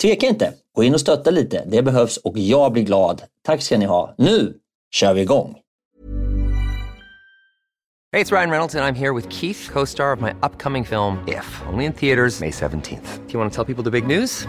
tveka inte. Gå in och stötta lite. Det behövs och jag blir glad. Tack ska ni ha. Nu kör vi igång! Hej, det är Ryan Reynolds och jag är här med Keith, co-star of my upcoming film If, only in theaters May 17th. Do you want to tell people the big news?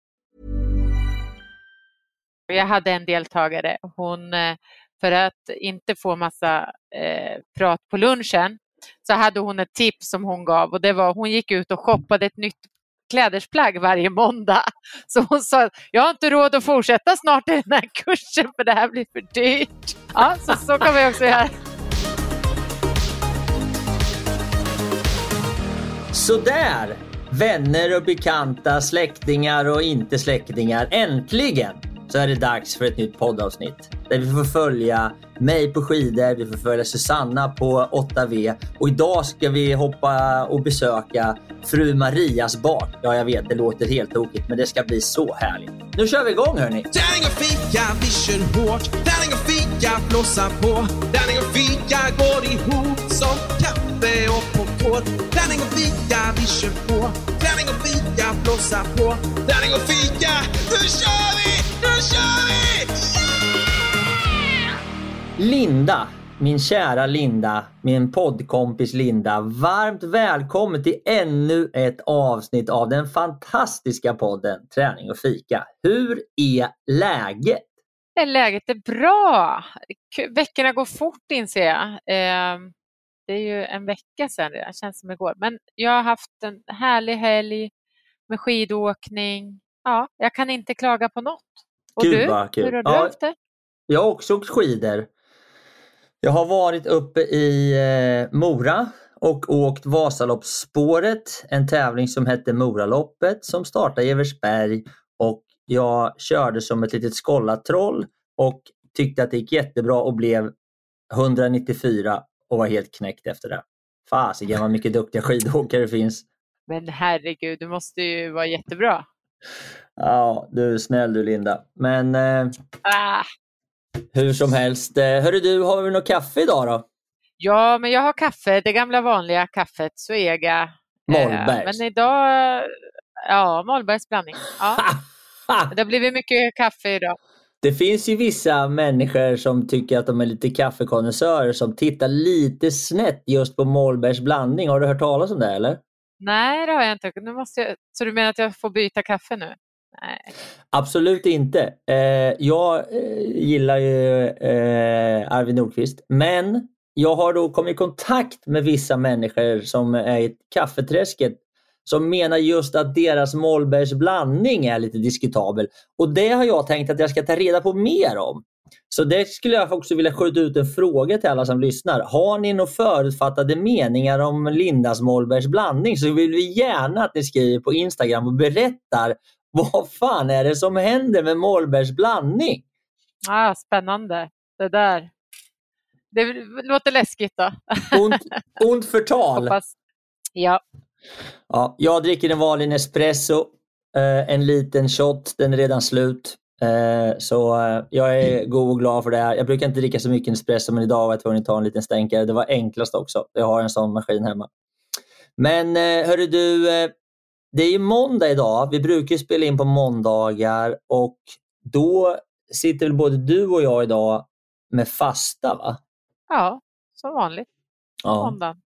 Jag hade en deltagare, hon, eh, för att inte få massa eh, prat på lunchen, så hade hon ett tips som hon gav och det var hon gick ut och shoppade ett nytt klädesplagg varje måndag. Så hon sa, jag har inte råd att fortsätta snart i den här kursen för det här blir för dyrt. Ja, så, så kan vi också göra. Sådär! Vänner och bekanta, släktingar och inte släktingar. Äntligen så är det dags för ett nytt poddavsnitt. Där vi får följa mig på skidor, vi får följa Susanna på 8V och idag ska vi hoppa och besöka fru Marias bak. Ja, jag vet, det låter helt tokigt, men det ska bli så härligt. Nu kör vi igång hörni! Tärning och fika, vi kör hårt. Tärning och fika, blåsa på. Tärning och fika går ihop som kaffe och popcorn. Tärning och fika, vi kör på. Tärning och fika, blåsa på. Tärning och fika, nu kör vi! Nu kör vi! Linda, min kära Linda, min poddkompis Linda. Varmt välkommen till ännu ett avsnitt av den fantastiska podden Träning och fika. Hur är läget? Läget är bra. Veckorna går fort inser jag. Ehm, det är ju en vecka sedan det känns som igår. Men jag har haft en härlig helg med skidåkning. Ja, jag kan inte klaga på något. Och Gud, du? kul. Hur har du Ja. haft det? Jag har också åkt skidor. Jag har varit uppe i eh, Mora och åkt Vasaloppsspåret, en tävling som hette Moraloppet som startade i Eversberg och jag körde som ett litet skållatroll och tyckte att det gick jättebra och blev 194 och var helt knäckt efter det. Fasiken vad mycket duktiga skidåkare det finns. Men herregud, du måste ju vara jättebra. Ja, du är snäll du Linda. Men eh, Ah, hur som helst. Eh, hörru du, har vi något kaffe idag då? ja, men jag har kaffe, det gamla vanliga kaffet. Eh, Mollbergs. Men idag, ja, Mollbergs blandning. Ja, det har blivit mycket kaffe idag. Det finns ju vissa människor som tycker att de är lite kaffekonnässörer som tittar lite snett just på Mollbergs blandning. Har du hört talas om det eller? Nej, det har jag inte. Nu måste jag... Så du menar att jag får byta kaffe nu? Nej. Absolut inte. Eh, jag eh, gillar ju eh, Arvid Nordqvist, men jag har då kommit i kontakt med vissa människor som är i kaffeträsket som menar just att deras Mollbergs blandning är lite diskutabel. Och det har jag tänkt att jag ska ta reda på mer om. Så det skulle jag också vilja skjuta ut en fråga till alla som lyssnar. Har ni några förutfattade meningar om Lindas Mollbergs blandning så vill vi gärna att ni skriver på Instagram och berättar vad fan är det som händer med Mollbergs blandning? Ah, spännande. Det där. Det låter läskigt då. Ont, ont förtal. Hoppas. Ja. Ja, jag dricker en vanlig Nespresso. Eh, en liten shot, den är redan slut. Eh, så eh, jag är god och glad för det här. Jag brukar inte dricka så mycket Nespresso men idag var jag tvungen att ta en liten stänkare. Det var enklast också. Jag har en sån maskin hemma. Men hörru du, det är ju måndag idag. Vi brukar spela in på måndagar och då sitter väl både du och jag idag med fasta va? Ja, som vanligt. Ja. Måndag.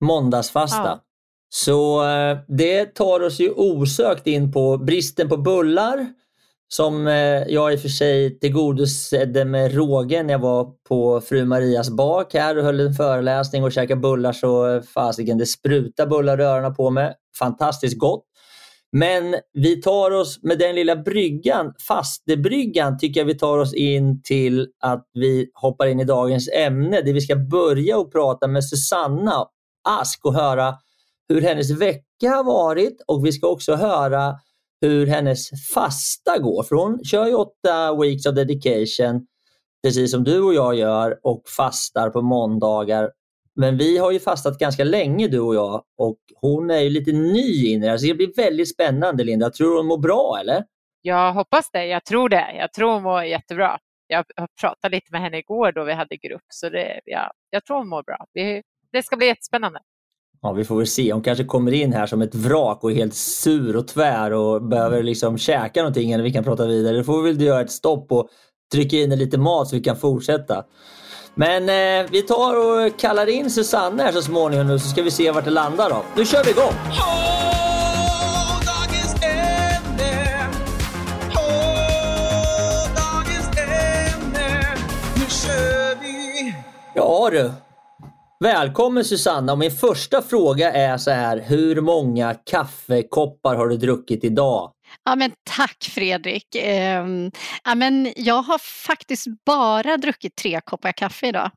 Måndagsfasta. Ja. Så eh, det tar oss ju osökt in på bristen på bullar som eh, jag i och för sig tillgodosedde med råge när jag var på fru Marias bak här och höll en föreläsning och käkade bullar så fasiken det spruta bullar i öronen på mig. Fantastiskt gott. Men vi tar oss med den lilla bryggan, fastebryggan, tycker jag vi tar oss in till att vi hoppar in i dagens ämne där vi ska börja och prata med Susanna Ask och höra hur hennes vecka har varit och vi ska också höra hur hennes fasta går. För hon kör ju åtta weeks of dedication precis som du och jag gör och fastar på måndagar. Men vi har ju fastat ganska länge du och jag och hon är ju lite ny in i det här. Så det blir väldigt spännande Linda. Tror du hon mår bra eller? Jag hoppas det. Jag tror det. Jag tror hon mår jättebra. Jag pratat lite med henne igår då vi hade grupp så det, ja, jag tror hon mår bra. Vi, det ska bli jättespännande. Ja, vi får väl se. Hon kanske kommer in här som ett vrak och är helt sur och tvär och behöver liksom käka någonting innan vi kan prata vidare. Då får vi väl göra ett stopp och trycka in lite mat så vi kan fortsätta. Men eh, vi tar och kallar in Susanne här så småningom nu så ska vi se vart det landar då. Nu kör vi igång! Ja du. Välkommen Susanna och min första fråga är så här. Hur många kaffekoppar har du druckit idag? Ja, men tack Fredrik. Eh, ja, men jag har faktiskt bara druckit tre koppar kaffe idag.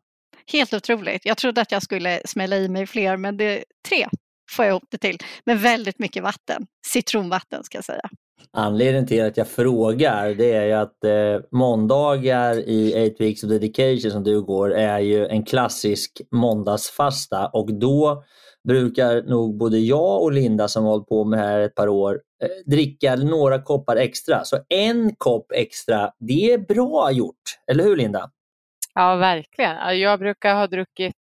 Helt otroligt. Jag trodde att jag skulle smälla i mig fler men det, tre får jag ihop det till. Med väldigt mycket vatten. Citronvatten ska jag säga. Anledningen till att jag frågar det är ju att eh, måndagar i 8 Weeks of Dedication som du går är ju en klassisk måndagsfasta och då brukar nog både jag och Linda som har hållit på med det här ett par år eh, dricka några koppar extra. Så en kopp extra, det är bra gjort. Eller hur Linda? Ja, verkligen. Ja, Jag brukar ha druckit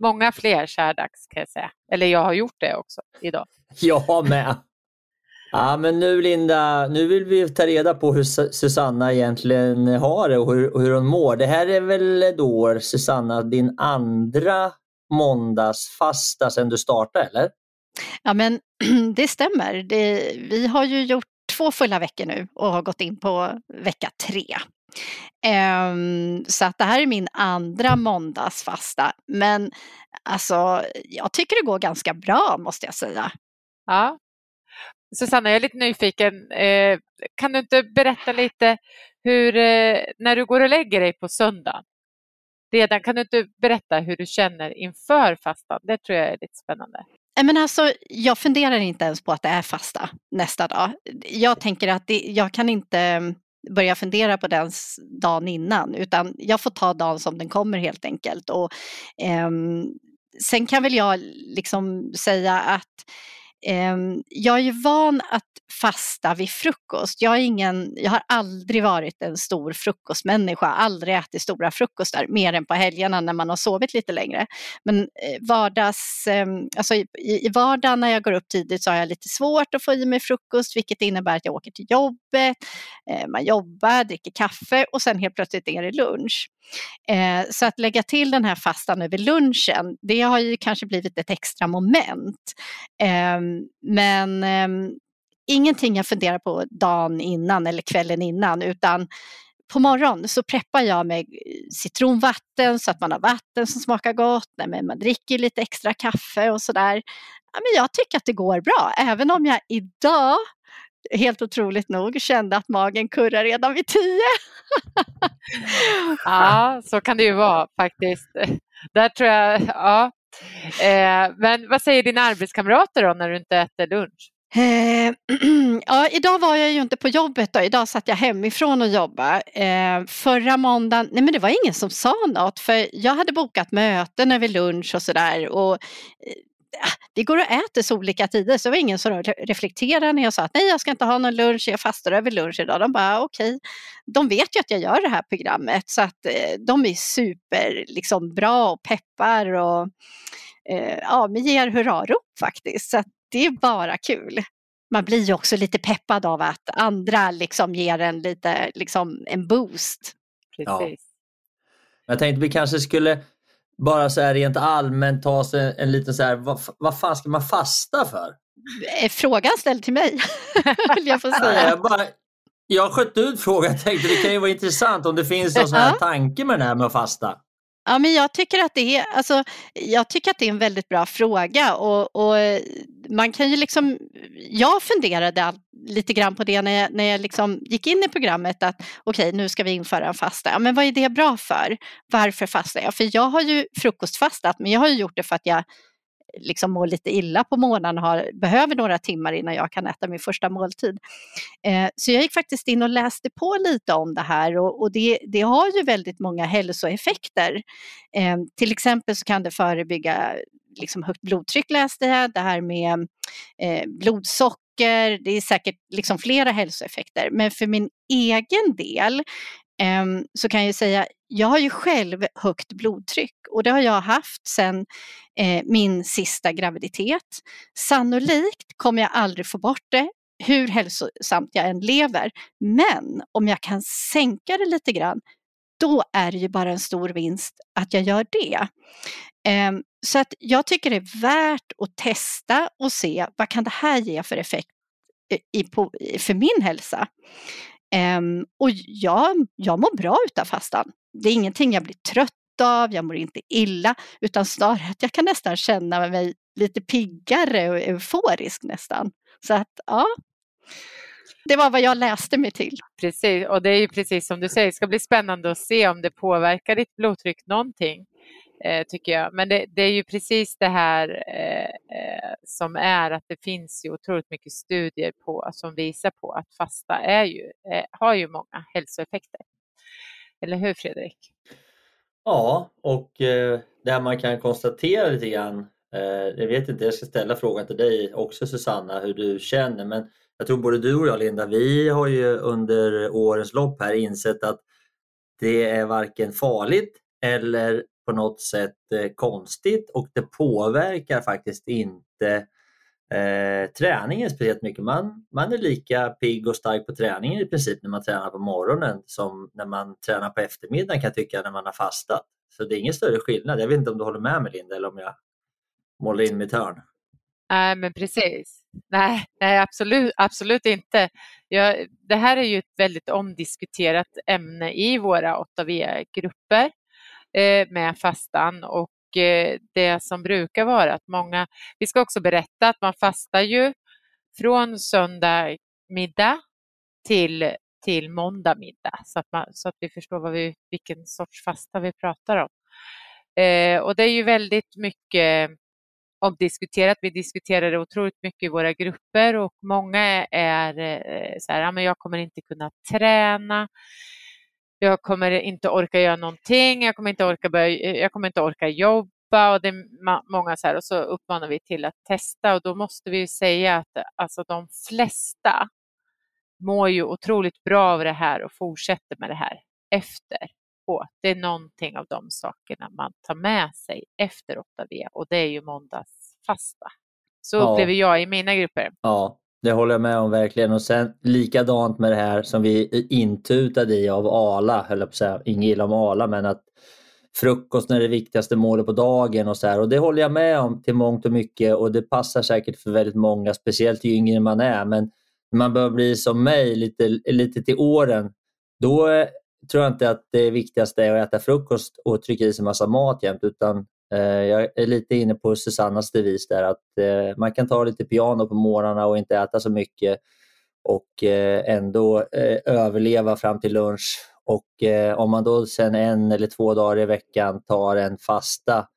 många fler så här dags kan jag säga. Eller jag har gjort det också idag. Jag med. Ja, men nu Linda, nu vill vi ta reda på hur Su- Susanna egentligen har det och hur, hur hon mår. Det här är väl då Susanna din andra måndagsfasta sedan du startade eller? Ja men det stämmer. Det, vi har ju gjort två fulla veckor nu och har gått in på vecka tre. Ehm, så att det här är min andra måndagsfasta. Men alltså, jag tycker det går ganska bra måste jag säga. Ja. Susanna, jag är lite nyfiken. Eh, kan du inte berätta lite hur, eh, när du går och lägger dig på söndag, redan, kan du inte berätta hur du känner inför fastan? Det tror jag är lite spännande. Men alltså, jag funderar inte ens på att det är fasta nästa dag. Jag tänker att det, jag kan inte mm, börja fundera på den dagen innan utan jag får ta dagen som den kommer helt enkelt. Och, eh, sen kan väl jag liksom säga att Ehm, jag är ju van att fasta vid frukost. Jag, är ingen, jag har aldrig varit en stor frukostmänniska, aldrig ätit stora frukostar mer än på helgerna när man har sovit lite längre. Men eh, vardags, ehm, alltså i, i vardagen när jag går upp tidigt så har jag lite svårt att få i mig frukost vilket innebär att jag åker till jobbet, eh, man jobbar, dricker kaffe och sen helt plötsligt är det lunch. Eh, så att lägga till den här fastan över lunchen, det har ju kanske blivit ett extra moment. Ehm, men ehm, ingenting jag funderar på dagen innan eller kvällen innan utan på morgonen så preppar jag med eh, citronvatten så att man har vatten som smakar gott. Nej, men man dricker lite extra kaffe och sådär. Ja, men jag tycker att det går bra, även om jag idag helt otroligt nog kände att magen kurrar redan vid tio. ja, så kan det ju vara faktiskt. Där tror jag, ja. Eh, men vad säger dina arbetskamrater då när du inte äter lunch? Eh, ja, idag var jag ju inte på jobbet då. idag satt jag hemifrån och jobbade. Eh, förra måndagen, nej men det var ingen som sa något för jag hade bokat möten över lunch och sådär och eh, vi går och äter så olika tider så det var ingen som reflekterade när jag sa att nej jag ska inte ha någon lunch, jag fastar över lunch idag. De bara okej, okay. de vet ju att jag gör det här programmet så att eh, de är super liksom, bra och peppar och eh, ja, men ger hurrarop faktiskt. Så det är bara kul. Man blir ju också lite peppad av att andra liksom ger en lite liksom en boost. Precis. Ja. Jag tänkte vi kanske skulle bara så här rent allmänt ta sig en liten så här, vad, vad fan ska man fasta för? Är frågan ställd till mig? Vill jag få säga. jag, bara, jag sköt ut frågan, jag tänkte det kan ju vara intressant om det finns någon sån här tanke med det här med att fasta. Ja, men jag tycker att det är, alltså, jag tycker att det är en väldigt bra fråga och, och man kan ju liksom, jag funderade lite grann på det när jag, när jag liksom gick in i programmet att okej, okay, nu ska vi införa en fasta. Ja, men vad är det bra för? Varför fastar jag? För jag har ju frukostfastat, men jag har ju gjort det för att jag liksom mår lite illa på morgonen och har, behöver några timmar innan jag kan äta min första måltid. Eh, så jag gick faktiskt in och läste på lite om det här och, och det, det, har ju väldigt många hälsoeffekter. Eh, till exempel så kan det förebygga liksom högt blodtryck läste jag, det här med eh, blodsocker, det är säkert liksom flera hälsoeffekter. Men för min egen del eh, så kan jag säga, jag har ju själv högt blodtryck och det har jag haft sedan eh, min sista graviditet. Sannolikt kommer jag aldrig få bort det hur hälsosamt jag än lever. Men om jag kan sänka det lite grann, då är det ju bara en stor vinst att jag gör det. Ehm, så att jag tycker det är värt att testa och se vad kan det här ge för effekt i, på, för min hälsa. Um, och jag, jag mår bra utav fastan. Det är ingenting jag blir trött av, jag mår inte illa, utan snarare att jag kan nästan känna mig lite piggare och euforisk nästan. Så att ja, det var vad jag läste mig till. Precis, och det är ju precis som du säger, det ska bli spännande att se om det påverkar ditt blodtryck någonting Eh, tycker jag. Men det, det, är ju precis det här eh, eh, som är att det finns ju otroligt mycket studier på, som visar på att fasta är ju, eh, har ju många hälsoeffekter. Eller hur Fredrik? Ja, och eh, det man kan konstatera lite grann, eh, jag vet inte, jag ska ställa frågan till dig också Susanna, hur du känner, men jag tror både du och jag Linda, vi har ju under årens lopp här insett att det är varken farligt eller på något sätt eh, konstigt och det påverkar faktiskt inte eh, träningen speciellt mycket. Man, man är lika pigg och stark på träningen i princip när man tränar på morgonen som när man tränar på eftermiddagen kan jag tycka när man har fastat. Så det är ingen större skillnad. Jag vet inte om du håller med mig Linda eller om jag målar in mitt hörn. Nej, men precis. Nej, nej absolut, absolut inte. Jag, det här är ju ett väldigt omdiskuterat ämne i våra 8V-grupper. Eh, med fastan och eh, det som brukar vara att många, vi ska också berätta att man fastar ju från söndag middag till, till måndag middag så att, man, så att vi förstår vad vi, vilken sorts fasta vi pratar om. Eh, och det är ju väldigt mycket omdiskuterat. Vi diskuterar det otroligt mycket i våra grupper och många är eh, så här, ja, men jag kommer inte kunna träna jag kommer inte orka göra någonting, jag kommer inte orka, börja, jag kommer inte orka jobba, och det är många så här och så uppmanar vi till att testa och då måste vi säga att alltså de flesta mår ju otroligt bra av det här och fortsätter med det här efter på. Det är någonting av de sakerna man tar med sig efter 8V och det är ju måndagsfasta. Så ja. upplever jag i mina grupper. Ja, det håller jag med om verkligen. Och sen likadant med det här som vi är intutade i av ALA, höll jag på att säga. Inget illa om ALA, men att frukosten är det viktigaste målet på dagen och så här. Och det håller jag med om till mångt och mycket och det passar säkert för väldigt många, speciellt ju yngre man är. Men när man börjar bli som mig, lite, lite till åren, då tror jag inte att det viktigaste är att äta frukost och trycka i sig massa mat jämt utan Eh, jag är lite inne på Susannas devis där att eh, man kan ta lite piano på morgnarna och inte äta så mycket och eh, ändå överleva fram till lunch. Och om man då sen en eller två dagar i veckan tar en fasta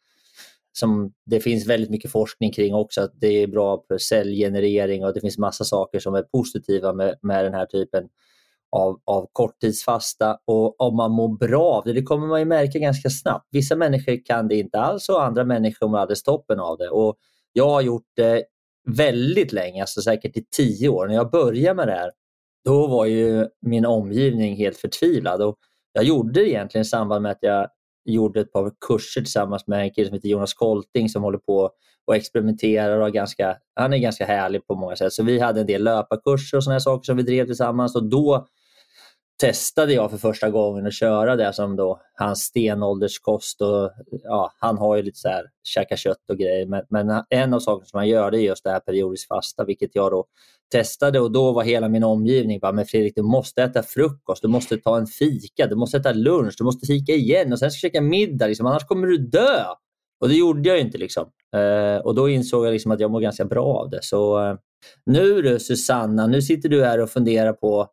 som det finns väldigt mycket forskning kring också, att det är bra för cellgenerering och det finns massa saker som är positiva med, med den här typen av, av korttidsfasta och om man mår bra av det, det kommer man ju märka ganska snabbt. Vissa människor kan det inte alls och andra människor mår alldeles toppen av det. Och jag har gjort det väldigt länge, alltså säkert i tio år. När jag började med det här, då var ju min omgivning helt förtvivlad. Och jag gjorde det egentligen i samband med att jag gjorde ett par kurser tillsammans med en kille som heter Jonas Kolting som håller på och experimenterar och ganska, han är ganska härlig på många sätt. Så vi hade en del löparkurser och sådana saker som vi drev tillsammans och då testade jag för första gången att köra det som då hans stenålderskost. Och, ja, han har ju lite så här, käka kött och grejer, men, men en av sakerna som han gör det är just det här periodiskt fasta, vilket jag då testade och då var hela min omgivning bara, men Fredrik du måste äta frukost, du måste ta en fika, du måste äta lunch, du måste fika igen och sen ska du käka middag, liksom, annars kommer du dö. Och det gjorde jag inte. Liksom. Eh, och då insåg jag liksom att jag mår ganska bra av det. Så eh, nu du Susanna, nu sitter du här och funderar på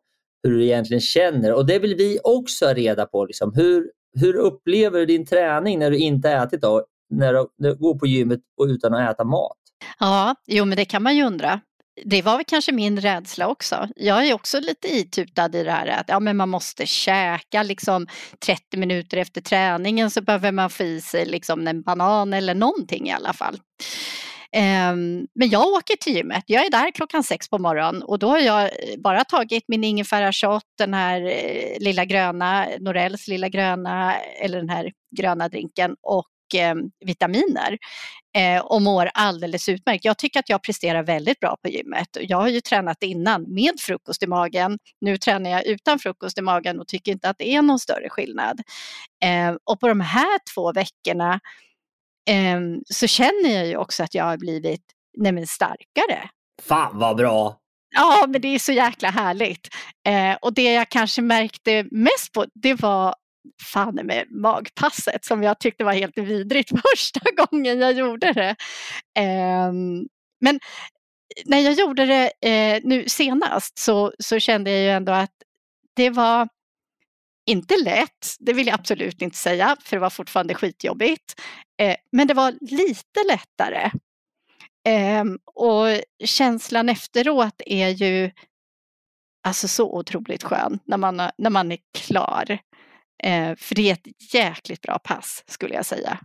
hur du egentligen känner. Och det vill vi också ha reda på. Liksom. Hur, hur upplever du din träning när du inte ätit? Då? När du, när du går på gymmet och utan att äta mat? Ja, jo men det kan man ju undra. Det var väl kanske min rädsla också. Jag är också lite itutad i det här att ja, men man måste käka liksom 30 minuter efter träningen så behöver man få i sig liksom en banan eller någonting i alla fall. Ehm, men jag åker till gymmet, jag är där klockan sex på morgonen och då har jag eh, bara tagit min ingefärashot, den här eh, lilla gröna, Norells lilla gröna, eller den här gröna drinken och ehm, vitaminer eh, och mår alldeles utmärkt. Jag tycker att jag presterar väldigt bra på gymmet. Jag har ju tränat innan med frukost i magen. Nu tränar jag utan frukost i magen och tycker inte att det är någon större skillnad. Ehm, och på de här två veckorna så känner jag ju också att jag har blivit nej starkare. Fan vad bra! Ja, men det är så jäkla härligt. Eh, och det jag kanske märkte mest på, det var fan med magpasset som jag tyckte var helt vidrigt första gången jag gjorde det. Eh, men när jag gjorde det eh, nu senast så, så kände jag ju ändå att det var inte lätt, det vill jag absolut inte säga, för det var fortfarande skitjobbigt. Eh, men det var lite lättare. Eh, och känslan efteråt är ju alltså så otroligt skön när man, när man är klar. Eh, för det är ett jäkligt bra pass skulle jag säga.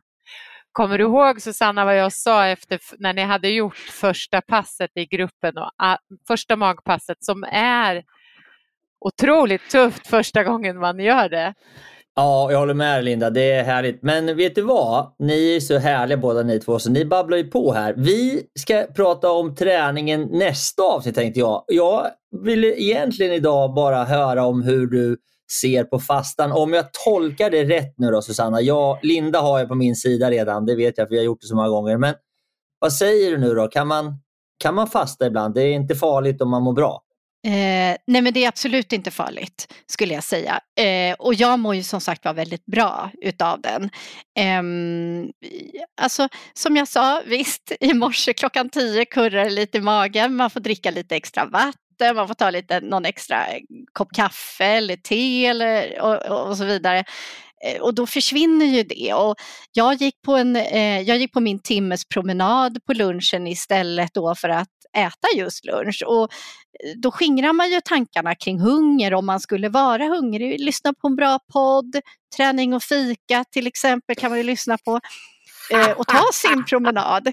Kommer du ihåg Susanna vad jag sa efter när ni hade gjort första passet i gruppen och a, första magpasset som är otroligt tufft första gången man gör det. Ja, jag håller med Linda. Det är härligt. Men vet du vad? Ni är så härliga båda ni två, så ni babblar ju på här. Vi ska prata om träningen nästa avsnitt tänkte jag. Jag vill egentligen idag bara höra om hur du ser på fastan. Om jag tolkar det rätt nu då Susanna. Jag, Linda har jag på min sida redan, det vet jag för vi har gjort det så många gånger. Men vad säger du nu då? Kan man, kan man fasta ibland? Det är inte farligt om man mår bra? Eh, nej men det är absolut inte farligt skulle jag säga. Eh, och jag mår ju som sagt var väldigt bra utav den. Eh, alltså som jag sa, visst i morse klockan tio kurrar det lite i magen, man får dricka lite extra vatten, man får ta lite, någon extra kopp kaffe eller te eller, och, och så vidare. Eh, och då försvinner ju det. Och jag, gick på en, eh, jag gick på min timmes promenad på lunchen istället då för att äta just lunch. Och eh, då skingrar man ju tankarna kring hunger om man skulle vara hungrig. Lyssna på en bra podd, träning och fika till exempel kan man ju lyssna på. eh, och ta sin promenad.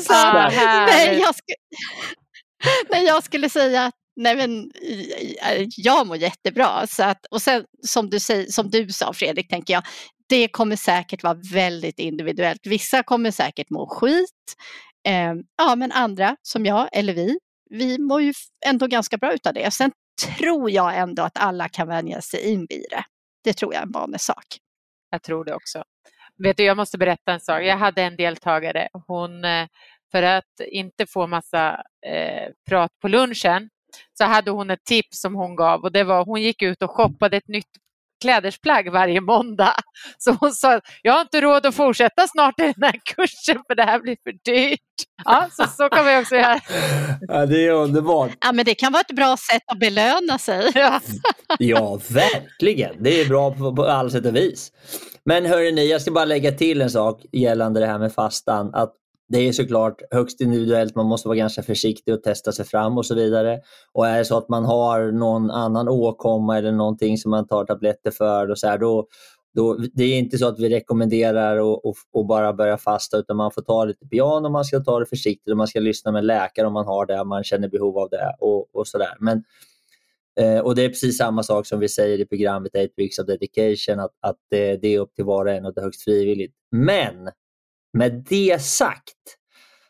Så, nej, jag skulle, nej, jag skulle säga att nej, men, jag mår jättebra. Så att, och sen som du, säger, som du sa Fredrik, tänker jag, det kommer säkert vara väldigt individuellt. Vissa kommer säkert må skit. Eh, ja, men andra som jag eller vi, vi mår ju ändå ganska bra utav det. Sen tror jag ändå att alla kan vänja sig in vid det. Det tror jag är en vanesak. Jag tror det också. Vet du, jag måste berätta en sak. Jag hade en deltagare. Hon, eh, för att inte få massa eh, prat på lunchen så hade hon ett tips som hon gav och det var hon gick ut och shoppade ett nytt klädesplagg varje måndag. Så hon sa, jag har inte råd att fortsätta snart i den här kursen för det här blir för dyrt. Ja, så, så kan vi också göra. Ja, det är underbart. Ja, men det kan vara ett bra sätt att belöna sig. Ja. Ja, verkligen. Det är bra på, på alla sätt och vis. Men hörni, jag ska bara lägga till en sak gällande det här med fastan. Att det är såklart högst individuellt, man måste vara ganska försiktig och testa sig fram och så vidare. Och är det så att man har någon annan åkomma eller någonting som man tar tabletter för, och så här, då, då, det är inte så att vi rekommenderar att bara börja fasta utan man får ta lite piano, man ska ta det försiktigt och man ska lyssna med läkare om man har det, om man känner behov av det och, och sådär. Men eh, och Det är precis samma sak som vi säger i programmet 8 Weeks of Dedication, att, att det, det är upp till var och en och det är högst frivilligt. Men med det sagt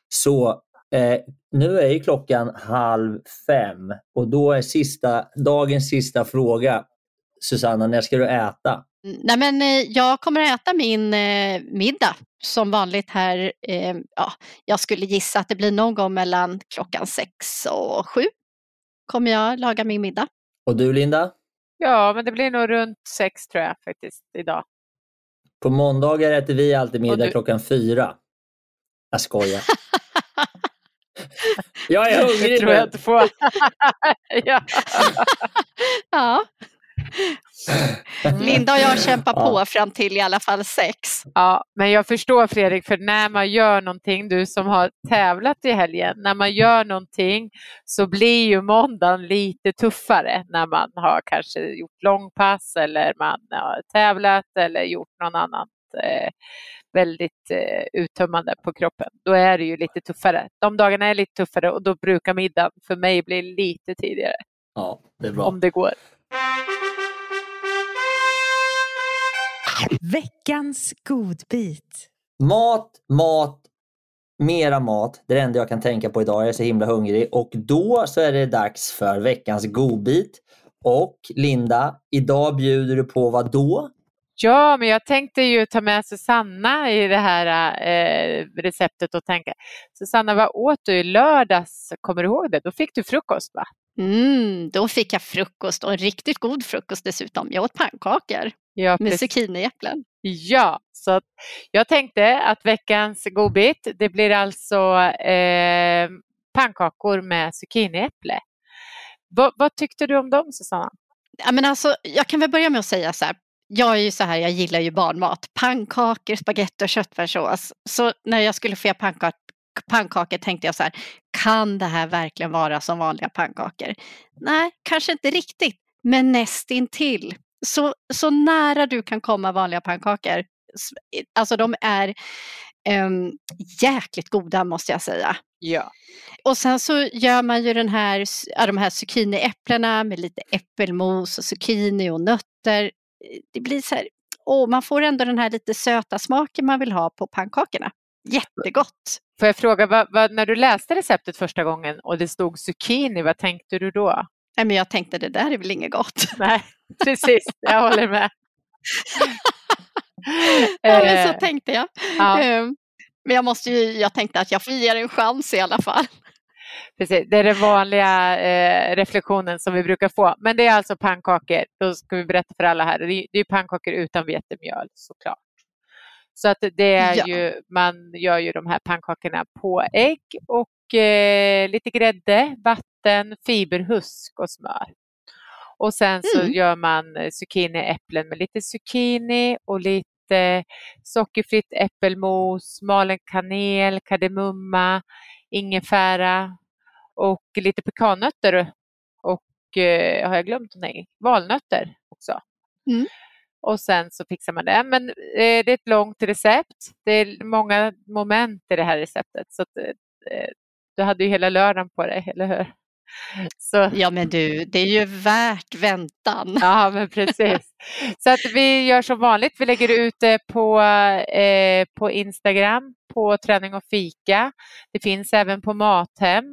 så eh, nu är ju klockan halv fem och då är sista, dagens sista fråga. Susanna, när ska du äta? Nej, men, eh, jag kommer att äta min eh, middag som vanligt här. Eh, ja, jag skulle gissa att det blir någon gång mellan klockan sex och sju. Kommer jag laga min middag. Och du Linda? ja, men det blir nog runt sex tror jag faktiskt idag. På måndagar äter vi alltid middag du- klockan fyra. Jag skojar. jag är hungrig tror jag nu. inte på. ja. Ja, Linda och jag kämpar Ja. på fram till i alla fall sex. ja, men jag förstår Fredrik, för när man gör någonting, du som har tävlat i helgen, när man gör någonting så blir ju måndagen lite tuffare när man har kanske gjort långpass eller man har tävlat eller gjort någon annat eh, väldigt eh, uttömmande på kroppen. Då är det ju lite tuffare. De dagarna är lite tuffare och då brukar middagen för mig bli lite tidigare Ja, det är bra. om det går. Veckans godbit. Mat, mat, mera mat. Det är det enda jag kan tänka på idag. Jag är så himla hungrig. Och då så är det dags för veckans godbit. Och Linda, idag bjuder du på vad då? Ja, men jag tänkte ju ta med Susanna i det här eh, receptet och tänka, Susanna, vad åt du i lördags? Kommer du ihåg det? Då fick du frukost, va? Mm, då fick jag frukost och en riktigt god frukost dessutom. Jag åt pannkakor Ja, med zucchiniäpplen. Ja, så jag tänkte att veckans godbit, det blir alltså eh, pannkakor med zucchiniäpple. Va, vad tyckte du om dem, Susanna? Ja, men alltså, jag kan väl börja med att säga så här. Jag är ju så här, jag gillar ju barnmat. Pannkakor, spagetti och köttfärssås. Så när jag skulle få pannkak pannkakor tänkte jag så här, kan det här verkligen vara som vanliga pannkakor? Nej, kanske inte riktigt, men nästintill. Så, så nära du kan komma vanliga pannkakor. Alltså de är um, jäkligt goda måste jag säga. Ja. Och sen så gör man ju den här, de här zucchiniäpplena med lite äppelmos och zucchini och nötter. Det blir så här, åh, man får ändå den här lite söta smaken man vill ha på pannkakorna. Jättegott! Får jag fråga, vad, vad, när du läste receptet första gången och det stod zucchini, vad tänkte du då? Nej, men jag tänkte det där är väl inget gott. Nej, precis, jag håller med. ja, så Eh, tänkte jag. ja. Ehm, Men jag, måste ju, jag tänkte att jag får ge det en chans i alla fall. Precis, det är den vanliga eh, reflektionen som vi brukar få. Men det är alltså pannkakor, då ska vi berätta för alla här. Det är, det är pannkakor utan vetemjöl såklart. Så att det är Ja. ju, man gör ju de här pannkakorna på ägg och eh, lite grädde, vatten, fiberhusk och smör. Och sen så Mm. gör man eh, zucchiniäpplen med lite zucchini och lite sockerfritt äppelmos, malen kanel, kardemumma, ingefära och lite pekannötter och eh, har jag glömt någonting? Valnötter också. Mm. och sen så fixar man det. Men eh, det är ett långt recept. Det är många moment i det här receptet. Så att, eh, du hade ju hela lördagen på dig, eller hur? Så. Ja men du, det är ju värt väntan. Ja men precis. Så att vi gör som vanligt, vi lägger ut det på, eh, på Instagram, på träning och fika. Det finns även på Mathem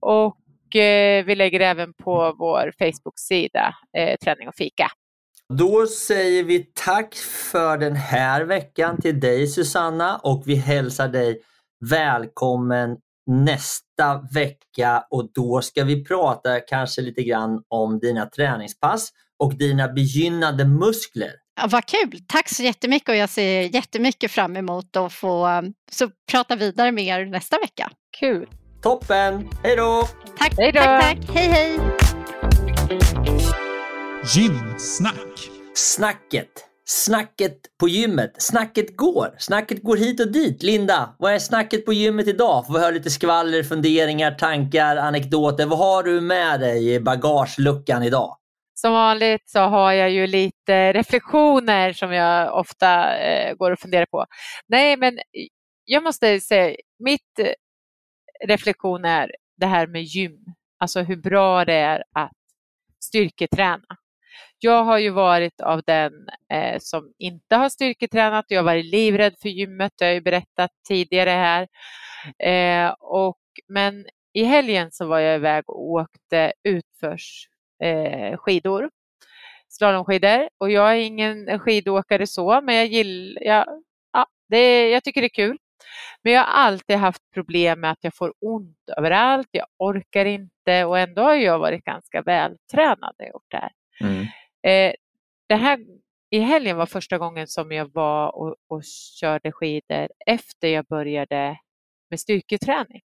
och eh, vi lägger även på vår Facebook-sida, eh, träning och fika. Då säger vi tack för den här veckan till dig Susanna och vi hälsar dig välkommen nästa vecka och då ska vi prata kanske lite grann om dina träningspass och dina begynnande muskler. Ja, vad kul! Tack så jättemycket och jag ser jättemycket fram emot att få så prata vidare med er nästa vecka. Kul! Toppen! Hej då! Tack, hej då! Tack, tack! Hej, hej! Gymsnack! Snacket! Snacket på gymmet. Snacket går. Snacket går hit och dit. Linda, vad är snacket på gymmet idag? Får vi höra lite skvaller, funderingar, tankar, anekdoter. Vad har du med dig i bagageluckan idag? Som vanligt så har jag ju lite reflektioner som jag ofta eh, går och funderar på. Nej, men jag måste säga, mitt eh, reflektion är det här med gym. Alltså hur bra det är att styrketräna. Jag har ju varit av den eh, som inte har styrketränat. Jag har varit livrädd för gymmet, det har jag ju berättat tidigare här. Eh, och, men i helgen så var jag iväg och åkte utförs eh, skidor, slalomskidor. Och jag är ingen skidåkare så, men jag, gillar, jag, ja, det, jag tycker det är kul. Men jag har alltid haft problem med att jag får ont överallt, jag orkar inte och ändå har jag varit ganska vältränad när jag gjort det här. Mm. Eh, det här i helgen var första gången som jag var och, och körde skidor efter jag började med styrketräning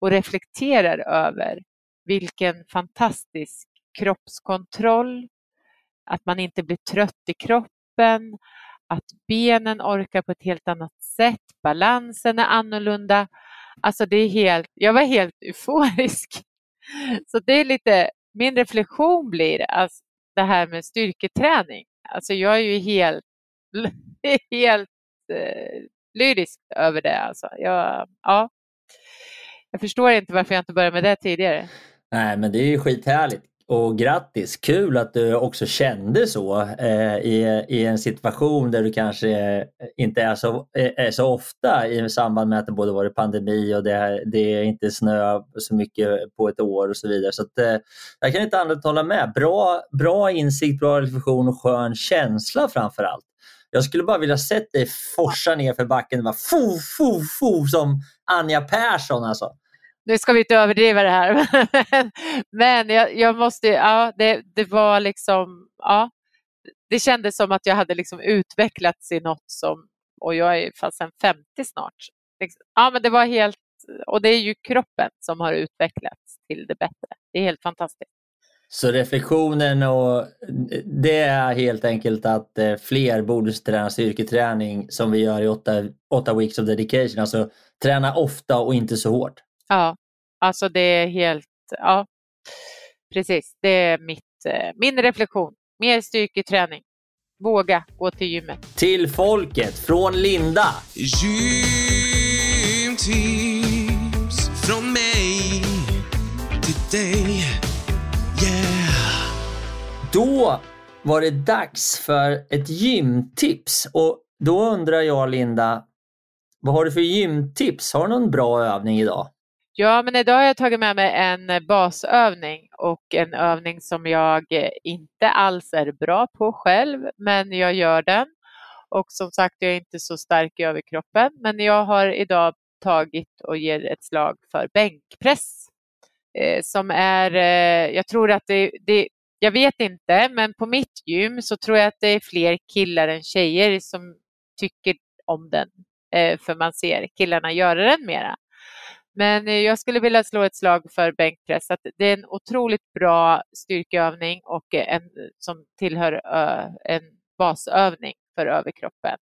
och reflekterar över vilken fantastisk kroppskontroll, att man inte blir trött i kroppen, att benen orkar på ett helt annat sätt, balansen är annorlunda. Alltså det är helt, jag var helt euforisk. Så det är lite, min reflektion blir alltså, det här med styrketräning. Alltså jag är ju helt, helt eh, lyrisk över det. Alltså. Jag, ja. jag förstår inte varför jag inte började med det tidigare. Nej, men det är ju skithärligt. Och grattis! Kul att du också kände så eh, i, i en situation där du kanske eh, inte är så, eh, är så ofta i samband med att det både varit pandemi och det, det är inte snö så mycket på ett år och så vidare. Så att, eh, jag kan inte annat hålla med. Bra, bra insikt, bra reflektion och skön känsla framför allt. Jag skulle bara vilja sett dig forsa ner för backen. Bara, fo, fo, fo, som Anja Persson alltså nu ska vi inte överdriva det här, men jag, jag måste, ja, det, det var liksom, ja, det kändes som att jag hade liksom utvecklats i något som, och jag är fasen 50 snart. Liksom, ja, men det var helt, och det är ju kroppen som har utvecklats till det bättre. Det är helt fantastiskt. Så reflektionen och det är helt enkelt att eh, fler borde träna styrketräning som vi gör i åtta, åtta weeks of dedication. Alltså träna ofta och inte så hårt. Ja, alltså det är helt, ja, precis. Det är mitt, eh, min reflektion. Mer styrketräning. Våga gå till gymmet. Till folket, från Linda. Gymtips från mig till dig. Yeah. Då var det dags för ett gymtips och då undrar jag Linda, vad har du för gymtips? Har du någon bra övning idag? Ja, men idag har jag tagit med mig en eh, basövning och en övning som jag eh, inte alls är bra på själv, men jag gör den. Och som sagt, jag är inte så stark i överkroppen, men jag har idag tagit och ger ett slag för bänkpress. Eh, som är, eh, jag tror att det, det, jag vet inte, men på mitt gym så tror jag att det är fler killar än tjejer som tycker om den. Eh, för man ser killarna göra den mera. Men eh, jag skulle vilja slå ett slag för bänkpress. Att det är en otroligt bra styrkeövning och eh, en som tillhör en basövning för överkroppen.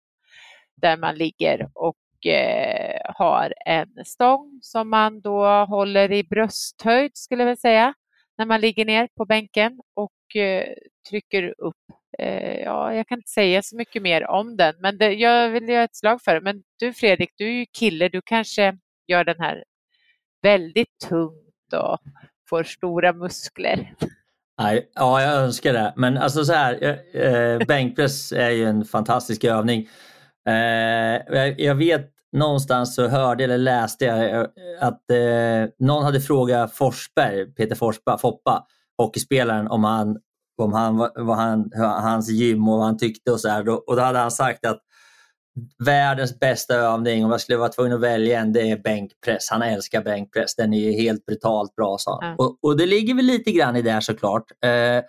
Där man ligger och eh, har en stång som man då håller i brösthöjd skulle jag säga när man ligger ner på bänken och eh, trycker upp eh, ja, jag kan inte säga så mycket mer om den, men det, jag vill göra ett slag för det. Men du Fredrik, du är ju kille, du kanske gör den här väldigt tungt och får stora muskler. Nej, ja, jag önskar det. Men alltså så här, eh, bänkpress är ju en fantastisk övning. Eh, jag, jag, vet någonstans så hörde eller läste jag eh, att eh, någon hade frågat Forsberg, Peter Forsberg, Foppa, hockeyspelaren, om han, om han, vad han, hans gym och vad han tyckte och så här. Och då hade han sagt att världens bästa övning, om jag skulle vara tvungen att välja en, det är bänkpress. Han älskar bänkpress. Den är helt brutalt bra, sa han. Mm. Och, och, det ligger väl lite grann i det såklart. Eh,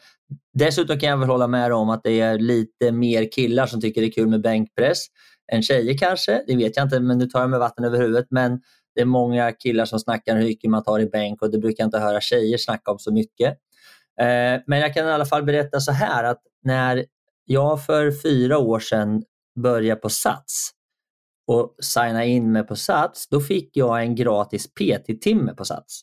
dessutom kan jag väl hålla med om att det är lite mer killar som tycker det är kul med bänkpress än tjejer kanske. Det vet jag inte, men nu tar jag med vatten över huvudet. Men det är många killar som snackar hur mycket man tar i bänk och det brukar jag inte höra tjejer snacka om så mycket. Eh, men jag kan i alla fall berätta så här att när jag för fyra år sedan börja på Sats och signa in mig på Sats, då fick jag en gratis PT-timme på Sats.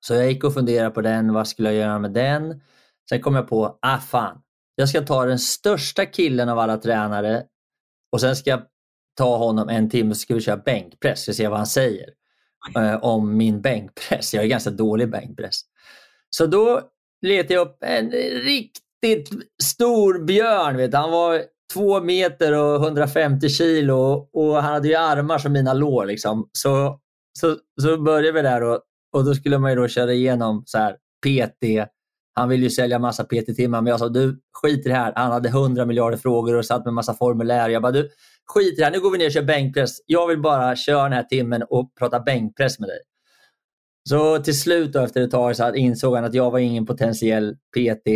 Så jag gick och funderade på den, vad skulle jag göra med den? Sen kom jag på, ah fan, jag ska ta den största killen av alla tränare och sen ska jag ta honom en timme och så ska vi köra bänkpress och se vad han säger eh, om min bänkpress. Jag är ganska dålig bänkpress. Så då letade jag upp en riktigt stor björn. Vet. Han var två meter och 150 kilo och han hade ju armar som mina lår. Liksom. Så, så, så började vi där och, och då skulle man ju då köra igenom så här, PT. Han ville ju sälja massa PT-timmar men jag sa du skit i det här. Han hade 100 miljarder frågor och satt med massa formulär. Jag bara du skit i det här. Nu går vi ner och kör bänkpress. Jag vill bara köra den här timmen och prata bänkpress med dig. Så till slut då, efter ett tag så insåg han att jag var ingen potentiell PT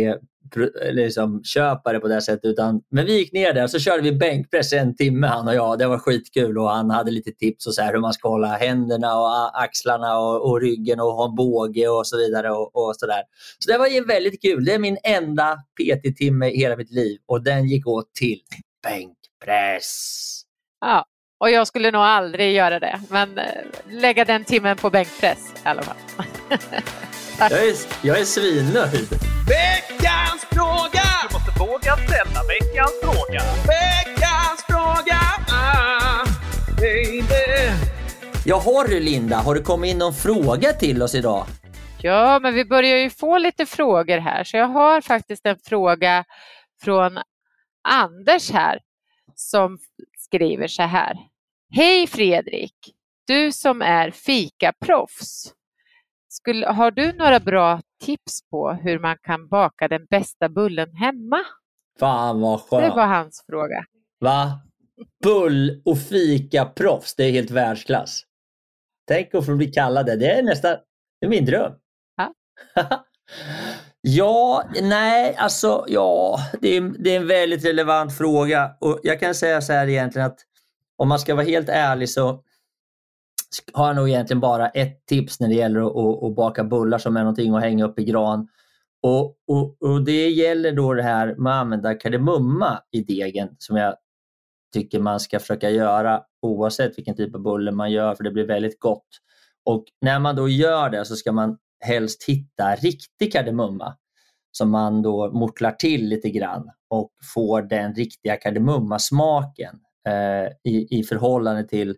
liksom, köpare på det sättet. Utan, men vi gick ner där och så körde vi bänkpress en timme han och jag. Det var skitkul och han hade lite tips och så här, hur man ska hålla händerna och axlarna och, och ryggen och ha en båge och så vidare. Och, och så, där. så det var väldigt kul. Det är min enda PT-timme i hela mitt liv och den gick åt till bänkpress. Ja, och jag skulle nog aldrig göra det, men eh, lägga den timmen på bänkpress i alla fall. jag, är, jag är svinnöjd. Veckans fråga! Du måste våga ställa veckans fråga. Veckans fråga! Ah, baby. Jaha du Linda, har det kommit in någon fråga till oss idag? Ja, men vi börjar ju få lite frågor här, så jag har faktiskt en fråga från Anders här som skriver så här. Hej Fredrik! Du som är fikaproffs. Skulle, har du några bra tips på hur man kan baka den bästa bullen hemma? Fan vad skönt! Det var hans fråga. Va? Bull och fikaproffs, det är helt världsklass. Tänk att få bli kallad det. Det är nästan det är min dröm. Ja. ja, nej, alltså ja, det är, det är en väldigt relevant fråga och jag kan säga så här egentligen att om man ska vara helt ärlig så har jag nog egentligen bara ett tips när det gäller att, att, att baka bullar som är någonting att hänga upp i gran. Och, och, och, Det gäller då det här med att använda kardemumma i degen som jag tycker man ska försöka göra oavsett vilken typ av bulle man gör för det blir väldigt gott. Och När man då gör det så ska man helst hitta riktig kardemumma som man då mortlar till lite grann och får den riktiga kardemummasmaken eh, i, i förhållande till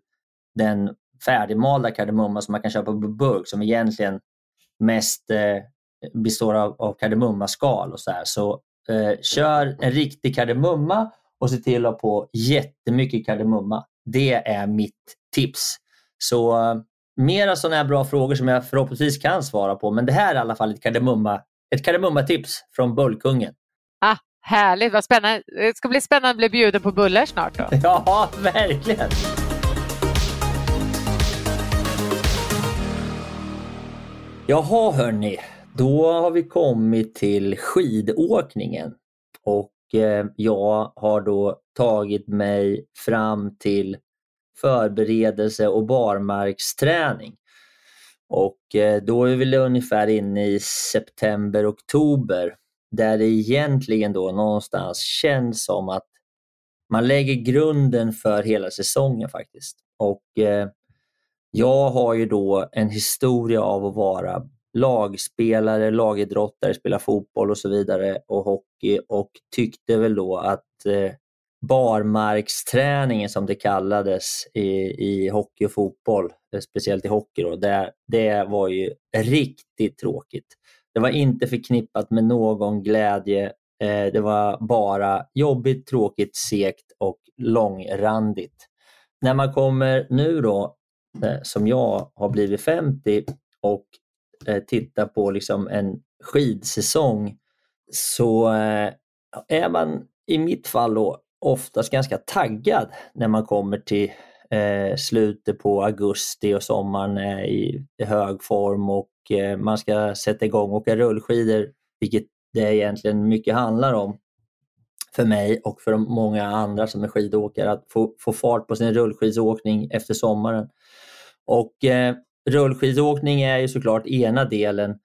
den färdigmalda kardemumma som man kan köpa på burk som egentligen mest eh, består av, av kardemummaskal och så här. Så eh, kör en riktig kardemumma och se till att ha på jättemycket kardemumma. Det är mitt tips. Så eh, mera sådana här bra frågor som jag förhoppningsvis kan svara på. Men det här är i alla fall ett kardemumma, ett kardemumma-tips från Bullkungen. Ah, härligt, vad spännande. Det ska bli spännande att bli bjuden på bullar snart då. Ja, verkligen. Jaha hörni, då har vi kommit till skidåkningen. Och eh, jag har då tagit mig fram till förberedelse och barmarksträning. Och eh, då är vi väl ungefär inne i september, oktober där det egentligen då någonstans känns som att man lägger grunden för hela säsongen faktiskt. Och eh, jag har ju då en historia av att vara lagspelare, lagidrottare, spela fotboll och så vidare och hockey och tyckte väl då att eh, barmarksträningen som det kallades i, i hockey och fotboll, eh, speciellt i hockey, då, det, det var ju riktigt tråkigt. Det var inte förknippat med någon glädje. Eh, det var bara jobbigt, tråkigt, segt och långrandigt. När man kommer nu då, Eh, som jag har blivit 50 och eh, tittar på liksom en skidsäsong så eh, är man i mitt fall då oftast ganska taggad när man kommer till eh, slutet på augusti och sommaren är i, i hög form och eh, man ska sätta igång och åka rullskidor, vilket det egentligen mycket handlar om för mig och för många andra som är skidåkare, att få, få fart på sin rullskidsåkning efter sommaren. Och eh, rullskidåkning är ju såklart ena delen.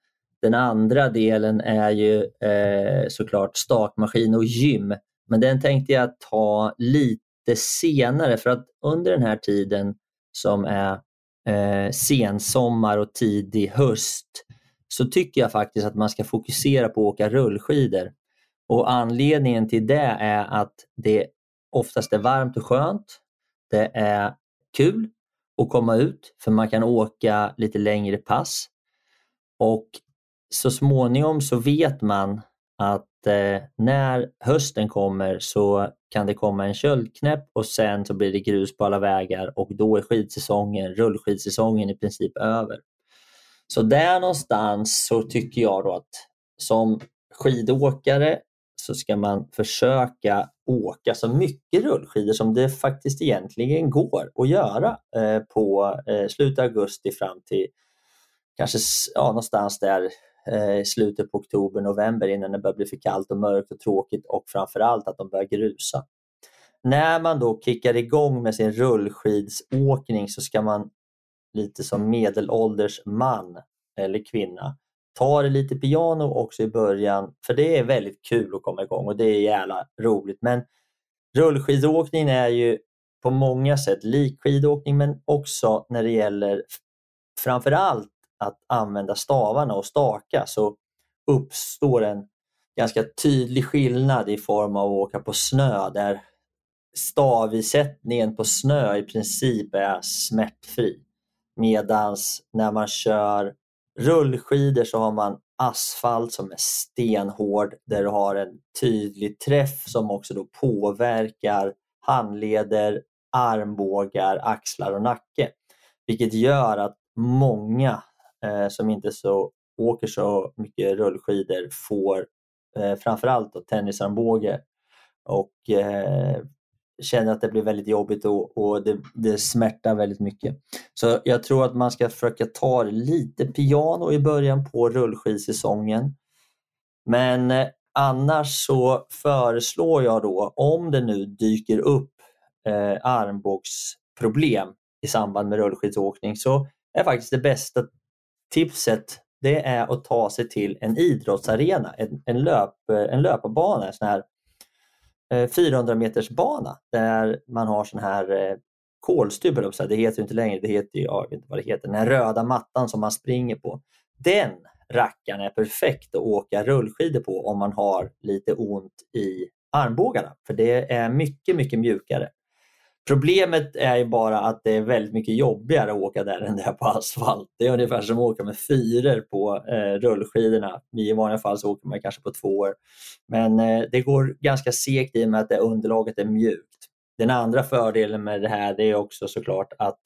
Den andra delen är ju eh, såklart stakmaskin och gym men den tänkte jag ta lite senare för att under den här tiden som är eh, sensommar och tidig höst så tycker jag faktiskt att man ska fokusera på att åka rullskidor. Och Anledningen till det är att det oftast är varmt och skönt. Det är kul att komma ut för man kan åka lite längre pass. Och så småningom så vet man att eh, när hösten kommer så kan det komma en köldknäpp och sen så blir det grus på alla vägar och då är skidsäsongen, rullskidsäsongen i princip över. Så där någonstans så tycker jag då att som skidåkare så ska man försöka åka så mycket rullskidor som det faktiskt egentligen går att göra eh, på eh, slutet av augusti fram till kanske ja, någonstans där eh, i slutet på oktober, november innan det börjar bli för kallt och mörkt och tråkigt och framförallt att de börjar grusa. När man då kickar igång med sin rullskidsåkning så ska man lite som medelålders man eller kvinna ta det lite piano också i början för det är väldigt kul att komma igång och det är jävla roligt. Men rullskidåkning är ju på många sätt lik skidåkning men också när det gäller framförallt att använda stavarna och staka så uppstår en ganska tydlig skillnad i form av att åka på snö där stavisättningen på snö i princip är smärtfri. Medans när man kör rullskidor så har man asfalt som är stenhård där du har en tydlig träff som också då påverkar handleder, armbågar, axlar och nacke. Vilket gör att många eh, som inte så, åker så mycket rullskidor får eh, framförallt då, tennisarmbåge och eh, känner att det blir väldigt jobbigt och, och det, det smärtar väldigt mycket. Så jag tror att man ska försöka ta lite piano i början på rullskidsäsongen. Men eh, annars så föreslår jag då, om det nu dyker upp eh, armbågsproblem i samband med rullskidsåkning så är faktiskt det bästa tipset det är att ta sig till en idrottsarena, en, en, löp, en löparbana, en sån här Eh, 400 meters bana där man har sån här eh, kolstybb, det heter inte längre, det heter, jag vet inte vad det heter, den här röda mattan som man springer på. Den rackaren är perfekt att åka rullskidor på om man har lite ont i armbågarna, för det är mycket, mycket mjukare. Problemet är ju bara att det är väldigt mycket jobbigare att åka där än det är på asfalt. Det är ungefär som att åka med fyror på eh, rullskidorna. I vanliga fall så åker man kanske på två år. Men eh, det går ganska segt i och med att det underlaget är mjukt. Den andra fördelen med det här det är också såklart att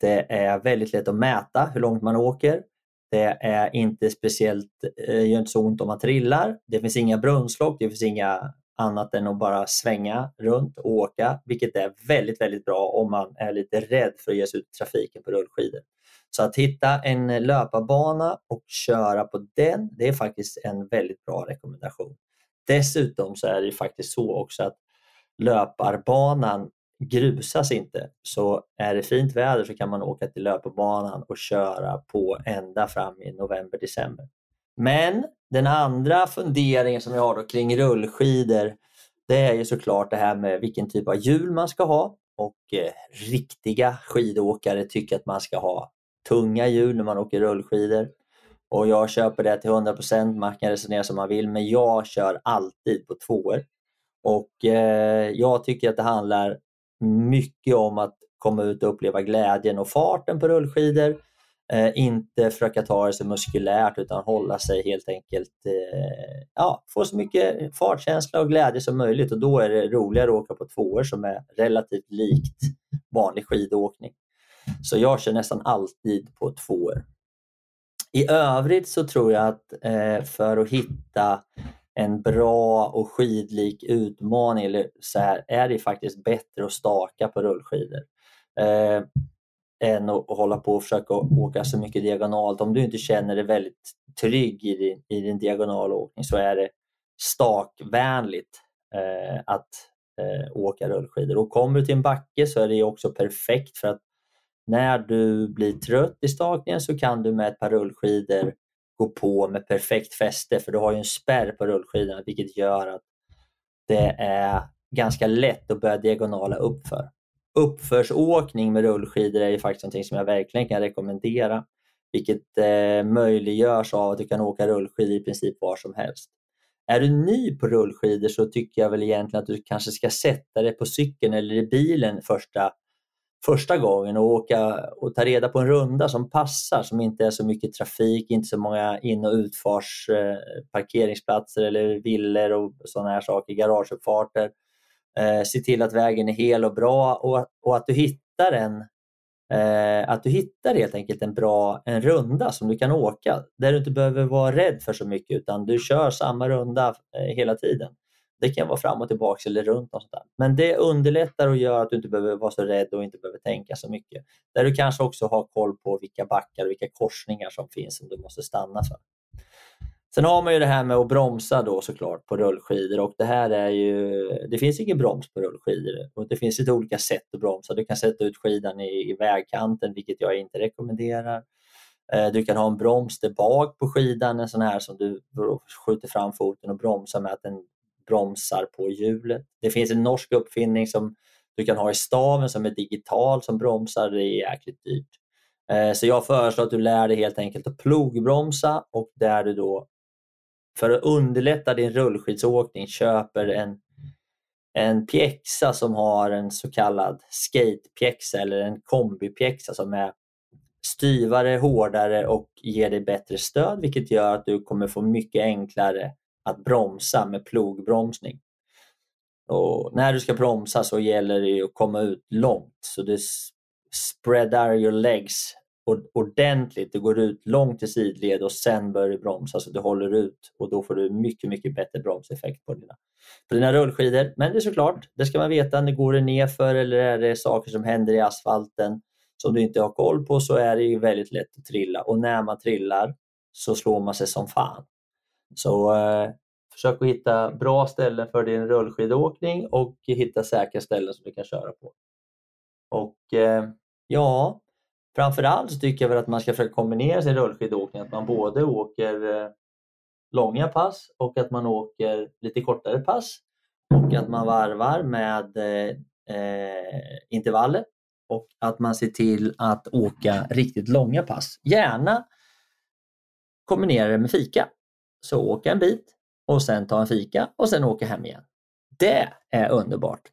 det är väldigt lätt att mäta hur långt man åker. Det är inte speciellt, eh, gör inte så ont om man trillar. Det finns inga brunnslock, det finns inga annat än att bara svänga runt och åka, vilket är väldigt, väldigt bra om man är lite rädd för att ge sig ut i trafiken på rullskidor. Så att hitta en löparbana och köra på den, det är faktiskt en väldigt bra rekommendation. Dessutom så är det faktiskt så också att löparbanan grusas inte. Så är det fint väder så kan man åka till löparbanan och köra på ända fram i november, december. Men den andra funderingen som jag har då kring rullskidor det är ju såklart det här med vilken typ av hjul man ska ha och eh, riktiga skidåkare tycker att man ska ha tunga hjul när man åker rullskidor Och jag köper det till 100%, man kan resonera som man vill, men jag kör alltid på tvåor. Och eh, jag tycker att det handlar mycket om att komma ut och uppleva glädjen och farten på rullskidor. Eh, inte försöka ta det så muskulärt utan hålla sig helt enkelt, eh, ja, få så mycket fartkänsla och glädje som möjligt och då är det roligare att åka på tvåor som är relativt likt vanlig skidåkning. Så jag kör nästan alltid på tvåor. I övrigt så tror jag att eh, för att hitta en bra och skidlik utmaning eller så här, är det faktiskt bättre att staka på rullskidor. Eh, än att hålla på och försöka åka så mycket diagonalt. Om du inte känner dig väldigt trygg i din, i din diagonalåkning så är det stakvänligt eh, att eh, åka rullskidor. Och kommer du till en backe så är det också perfekt för att när du blir trött i stakningen så kan du med ett par rullskidor gå på med perfekt fäste för du har ju en spärr på rullskidorna vilket gör att det är ganska lätt att börja diagonala uppför. Uppförsåkning med rullskidor är ju faktiskt något som jag verkligen kan rekommendera vilket eh, möjliggörs av att du kan åka rullskidor i princip var som helst. Är du ny på rullskidor så tycker jag väl egentligen att du kanske ska sätta dig på cykeln eller i bilen första första gången och åka och ta reda på en runda som passar, som inte är så mycket trafik, inte så många in och utfars eh, parkeringsplatser eller villor och sådana här saker, garageuppfarter. Eh, se till att vägen är hel och bra och, och att du hittar en eh, att du hittar helt enkelt en bra en runda som du kan åka där du inte behöver vara rädd för så mycket utan du kör samma runda eh, hela tiden. Det kan vara fram och tillbaka eller runt. Och sånt där. Men det underlättar och gör att du inte behöver vara så rädd och inte behöver tänka så mycket. Där du kanske också har koll på vilka backar och vilka korsningar som finns som du måste stanna för. Sen har man ju det här med att bromsa då såklart på rullskidor och det här är ju, det finns ingen broms på rullskidor och det finns lite olika sätt att bromsa. Du kan sätta ut skidan i, i vägkanten vilket jag inte rekommenderar. Eh, du kan ha en broms där bak på skidan, en sån här som du skjuter fram foten och bromsar med att den bromsar på hjulet. Det finns en norsk uppfinning som du kan ha i staven som är digital som bromsar. Det är jäkligt dyrt. Eh, så jag föreslår att du lär dig helt enkelt att plogbromsa och där du då för att underlätta din rullskidsåkning köper en, en pjäxa som har en så kallad skatepjäxa eller en kombipjäxa som är styvare, hårdare och ger dig bättre stöd vilket gör att du kommer få mycket enklare att bromsa med plogbromsning. Och när du ska bromsa så gäller det att komma ut långt så du spreadar your legs ordentligt. Du går ut långt i sidled och sen börjar du bromsa så du håller ut och då får du mycket, mycket bättre bromseffekt på dina, på dina rullskidor. Men det är såklart, det ska man veta, när går det nerför eller är det saker som händer i asfalten som du inte har koll på så är det ju väldigt lätt att trilla och när man trillar så slår man sig som fan. Så eh, försök att hitta bra ställen för din rullskidåkning och hitta säkra ställen som du kan köra på. Och eh, ja, framförallt så tycker jag väl att man ska försöka kombinera sin rullskidåkning, att man både åker eh, långa pass och att man åker lite kortare pass och att man varvar med eh, eh intervaller och att man ser till att åka riktigt långa pass. Gärna kombinera det med fika. Så åka en bit och sen ta en fika och sen åka hem igen. Det är underbart!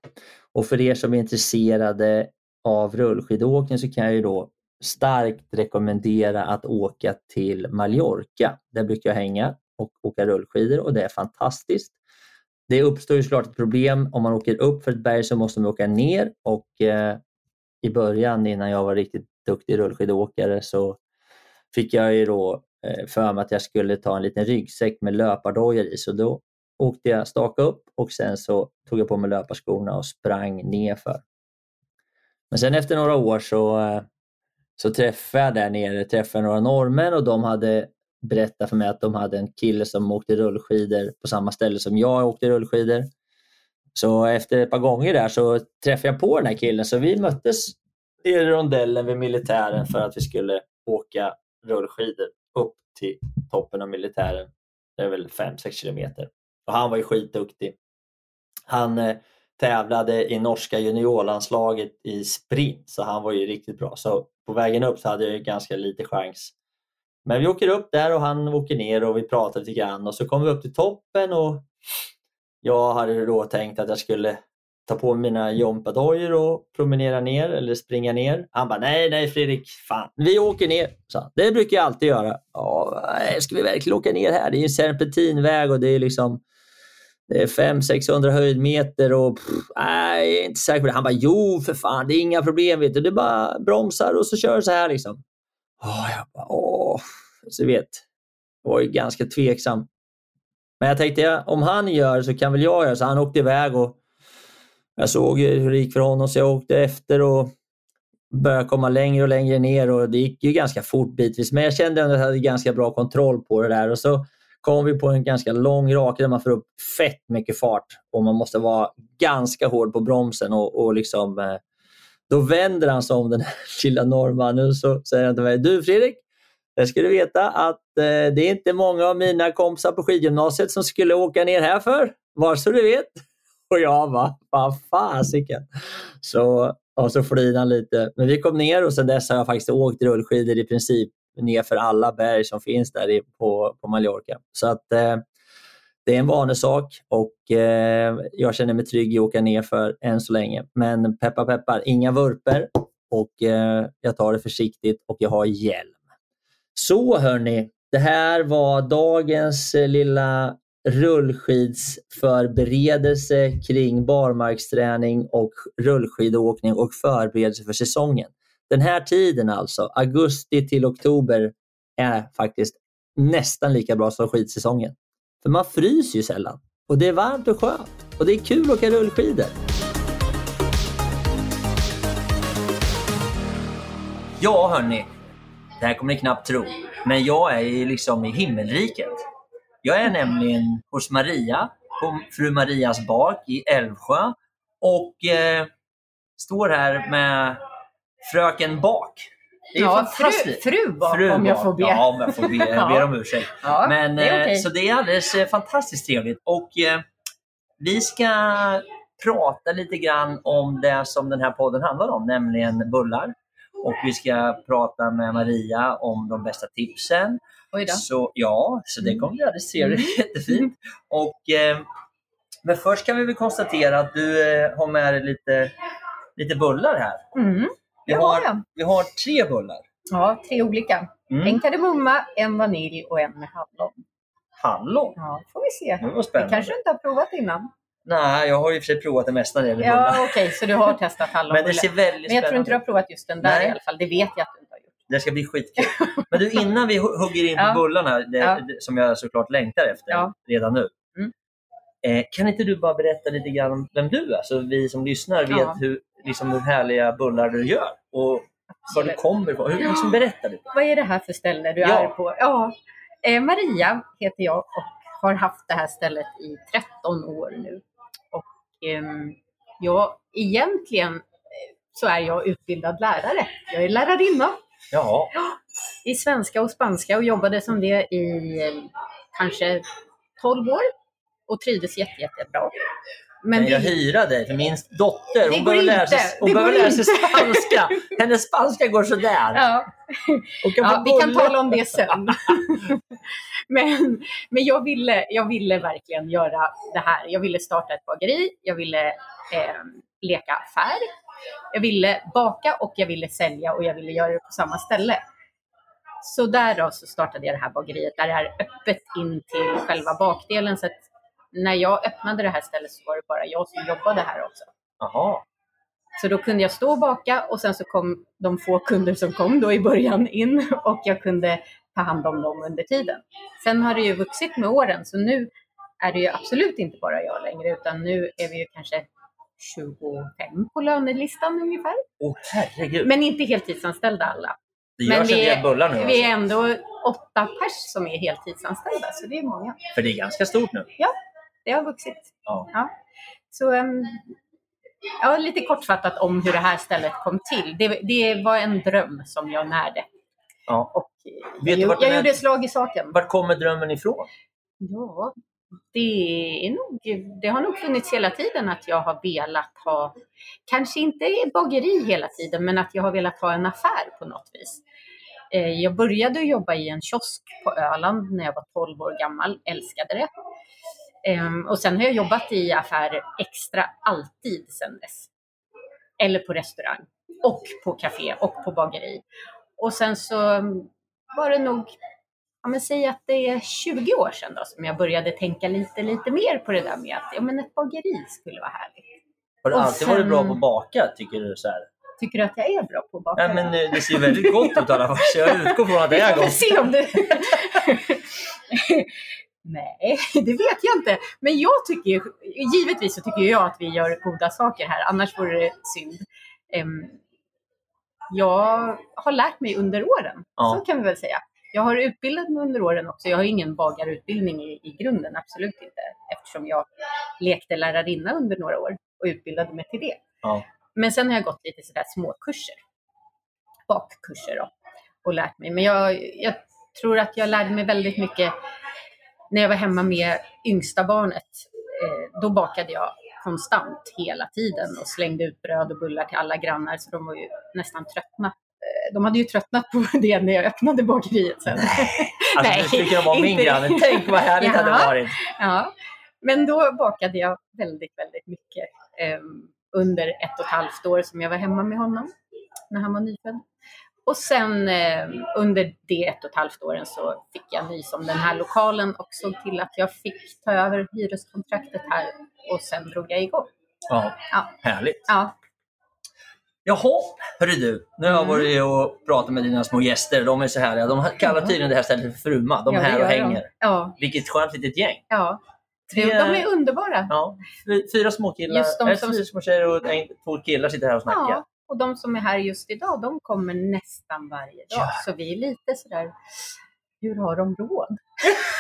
Och för er som är intresserade av rullskidåkning så kan jag ju då starkt rekommendera att åka till Mallorca. Där brukar jag hänga och åka rullskidor och det är fantastiskt. Det uppstår ju såklart ett problem om man åker upp för ett berg så måste man åka ner och eh, i början innan jag var riktigt duktig rullskidåkare så fick jag ju då Eh, för mig att jag skulle ta en liten ryggsäck med löpardojor i. Så då åkte jag staka upp och sen så tog jag på mig löparskorna och sprang nerför. Men sen efter några år så, eh, så träffade jag där nere träffade några norrmän och de hade berättat för mig att de hade en kille som åkte rullskidor på samma ställe som jag åkte rullskidor. Så efter ett par gånger där så träffade jag på den här killen så vi möttes i rondellen vid militären för att vi skulle åka rullskidor upp till toppen av militären. Det är väl 5-6 kilometer. Och han var ju skitduktig. Han eh, tävlade i norska juniorlandslaget i sprint så han var ju riktigt bra. Så på vägen upp så hade jag ganska lite chans Men vi åker upp där och han åker ner och vi pratar lite grann och så kommer vi upp till toppen och jag hade då tänkt att jag skulle ta på mig mina jompadojor och promenera ner eller springa ner. Han bara, nej, nej Fredrik, fan, vi åker ner. Så, det brukar jag alltid göra. Ja, ska vi verkligen åka ner här? Det är ju en serpentinväg och det är liksom Eh, 500-600 höjdmeter och pff, nej, jag är inte säker på det. Han bara, jo för fan, det är inga problem. Vet du. Det är bara bromsar och så kör du så här liksom. Åh, jag bara, åh. Så vet, jag var ju ganska tveksam. Men jag tänkte, om han gör så kan väl jag göra. Så han åkte iväg och jag såg hur det gick för honom så jag åkte efter och började komma längre och längre ner och det gick ju ganska fort bitvis. Men jag kände att jag hade ganska bra kontroll på det där och så kom vi på en ganska lång raka där man får upp fett mycket fart och man måste vara ganska hård på bromsen och, och liksom eh, då vänder han sig om den här lilla norrmannen och så säger han till mig, du Fredrik, jag skulle veta att eh, det är inte många av mina kompisar på skidgymnasiet som skulle åka ner här för. Var så du vet. Och jag bara, vad fasiken. Så, och så flinade han lite. Men vi kom ner och sen dess har jag faktiskt åkt rullskidor i princip nerför alla berg som finns där i, på, på Mallorca. Så att eh, det är en vanesak och eh, jag känner mig trygg i att åka nerför än så länge. Men peppar peppar, inga vurper och eh, jag tar det försiktigt och jag har hjälm. Så hörni, det här var dagens eh, lilla rullskidsförberedelse kring barmarksträning och rullskidåkning och förberedelse för säsongen. Den här tiden alltså, augusti till oktober, är faktiskt nästan lika bra som skidsäsongen. För man fryser ju sällan. Och det är varmt och skönt. Och det är kul att åka rullskidor. Ja hörni, det här kommer ni knappt tro. Men jag är ju liksom i himmelriket. Jag är nämligen hos Maria, på fru Marias bak i Älvsjö och eh, står här med fröken Bak. Det är Ja, fru- fru Bak, om jag får be. Ja, om jag får be. Jag ber om ursäkt. Ja, Men, det är eh. Så det är alldeles eh, fantastiskt trevligt. Och eh, vi ska prata lite grann om det som den här podden handlar om, nämligen bullar. Och vi ska prata med Maria om de bästa tipsen. Oj då. Så, ja, så det kommer bli alldeles trevligt. Jättefint. Och, eh, men först kan vi väl konstatera att du eh, har med dig lite, lite bullar här. Mm. Vi har vi har tre bullar. Ja, tre olika. Mm. En kardemumma, en vanilj och en med hallon. Hallon. Ja, får vi se. Det var Det spännande. kanske du inte har provat innan? Nej, jag har i och för sig provat det mesta när det gäller bullar. Ja, okej, så du har testat hallonbulle. Men det ser väldigt Men jag tror spännande inte du har provat just den där Nej. i alla fall. Det vet jag att du inte har gjort. Det ska bli skitkul. Men du, innan vi hu- hugger in på Ja. bullarna, det, Ja. som jag såklart längtar efter Ja. redan nu. Mm. Eh, kan inte du bara berätta lite grann om vem du är, så vi som lyssnar vet hur, liksom, hur härliga bullar du gör och var du kommer ifrån. Hur, liksom, berätta lite. Vad är det här för ställe du Ja. är på? Ja, eh, Maria heter jag och har haft det här stället i 13 år nu. Och ehm, jag, egentligen eh, så är jag utbildad lärare. Jag är lärarinna Ja, i svenska och spanska och jobbade som det i eh, kanske 12 år och trivdes jätte, jättebra. Men jag hyra dig för min dotter, hon behöver lära sig, hon behöver lära sig spanska. Hennes spanska går sådär. Ja. Ja, vi kan tala om det sen. men men jag, ville, jag ville verkligen göra det här. Jag ville starta ett bageri, jag ville eh, leka affär, jag ville baka och jag ville sälja och jag ville göra det på samma ställe. Så därav så startade jag det här bageriet där det är öppet in till själva bakdelen. Så att när jag öppnade det här stället så var det bara jag som jobbade här också. Jaha. Så då kunde jag stå och baka och sen så kom de få kunder som kom då i början in och jag kunde ta hand om dem under tiden. Sen har det ju vuxit med åren så nu är det ju absolut inte bara jag längre utan nu är vi ju kanske 25 på lönelistan ungefär. Åh herregud. Men inte heltidsanställda alla. det men vi är- bullar nu Vi är alltså. ändå åtta pers som är heltidsanställda så det är många. För det är ganska stort nu. Det har vuxit. Ja. Så um, ja, lite kortfattat om hur det här stället kom till. Det, det var en dröm som jag närde. Ja. Och Vet jag, jag gjorde slag i saken. Vart kommer drömmen ifrån? Ja, det, är nog, det har nog funnits hela tiden att jag har velat ha, kanske inte bageri hela tiden, men att jag har velat ha en affär på något vis. Eh, Jag började jobba i en kiosk på Öland när jag var 12 år gammal, älskade det. Ehm, Och sen har jag jobbat i affärer extra alltid sedan dess. Eller på restaurang, och på café och på bageri. Och sen så var det nog, ja men säg att det är 20 år sedan då som jag började tänka lite, lite mer på det där med att ja men ett bageri skulle vara härligt. Har du Och alltid varit bra sen- på att baka tycker du? Så här? Tycker du att jag är bra på att baka? Ja, men eh, det ser väldigt gott ut i alla fall. Så jag utgår från att det Vi är får väl gott. se om det... Nej, det vet jag inte. Men jag tycker ju, givetvis så tycker jag att vi gör goda saker här, annars vore det synd. Em, jag har lärt mig under åren, Ja. så kan vi väl säga. Jag har utbildat mig under åren också. Jag har ingen bagarutbildning i, i grunden, absolut inte. Eftersom jag lekte lärarinna under några år och utbildade mig till det. Ja. Men sen har jag gått lite sådär småkurser. Bakkurser då. Och lärt mig. Men jag, jag tror att jag lärde mig väldigt mycket när jag var hemma med yngsta barnet. Eh, då bakade jag konstant hela tiden och slängde ut bröd och bullar till alla grannar så de var ju nästan tröttna. Eh, De hade ju tröttnat på det när jag öppnade bageriet sen. Alltså, Nej, du tycker de var min granne. Tänk vad härligt det hade Ja. varit. Ja, men då bakade jag väldigt, väldigt mycket eh, under ett och ett halvt år som jag var hemma med honom när han var nyfödd. Och sen eh, under det ett och ett halvt åren så fick jag nys om den här lokalen och såg till att jag fick ta över hyreskontraktet här och sen drog jag igång. Ja, Ja. härligt. Ja, Jaha, hörru du. Nu har jag Mm. varit och pratat med dina små gäster. De är så härliga. De kallar tydligen det här stället för Fruma. De är ja, här och de. hänger. Ja, Vilket skönt litet gäng. ja. Tre- De är underbara. Ja, fy- fyra små killar, Just de som- fyra små tjejer och en, två killar sitter här och snackar. Ja, och de som är här just idag, de kommer nästan varje dag. Ja. Så vi är lite sådär, hur har de råd?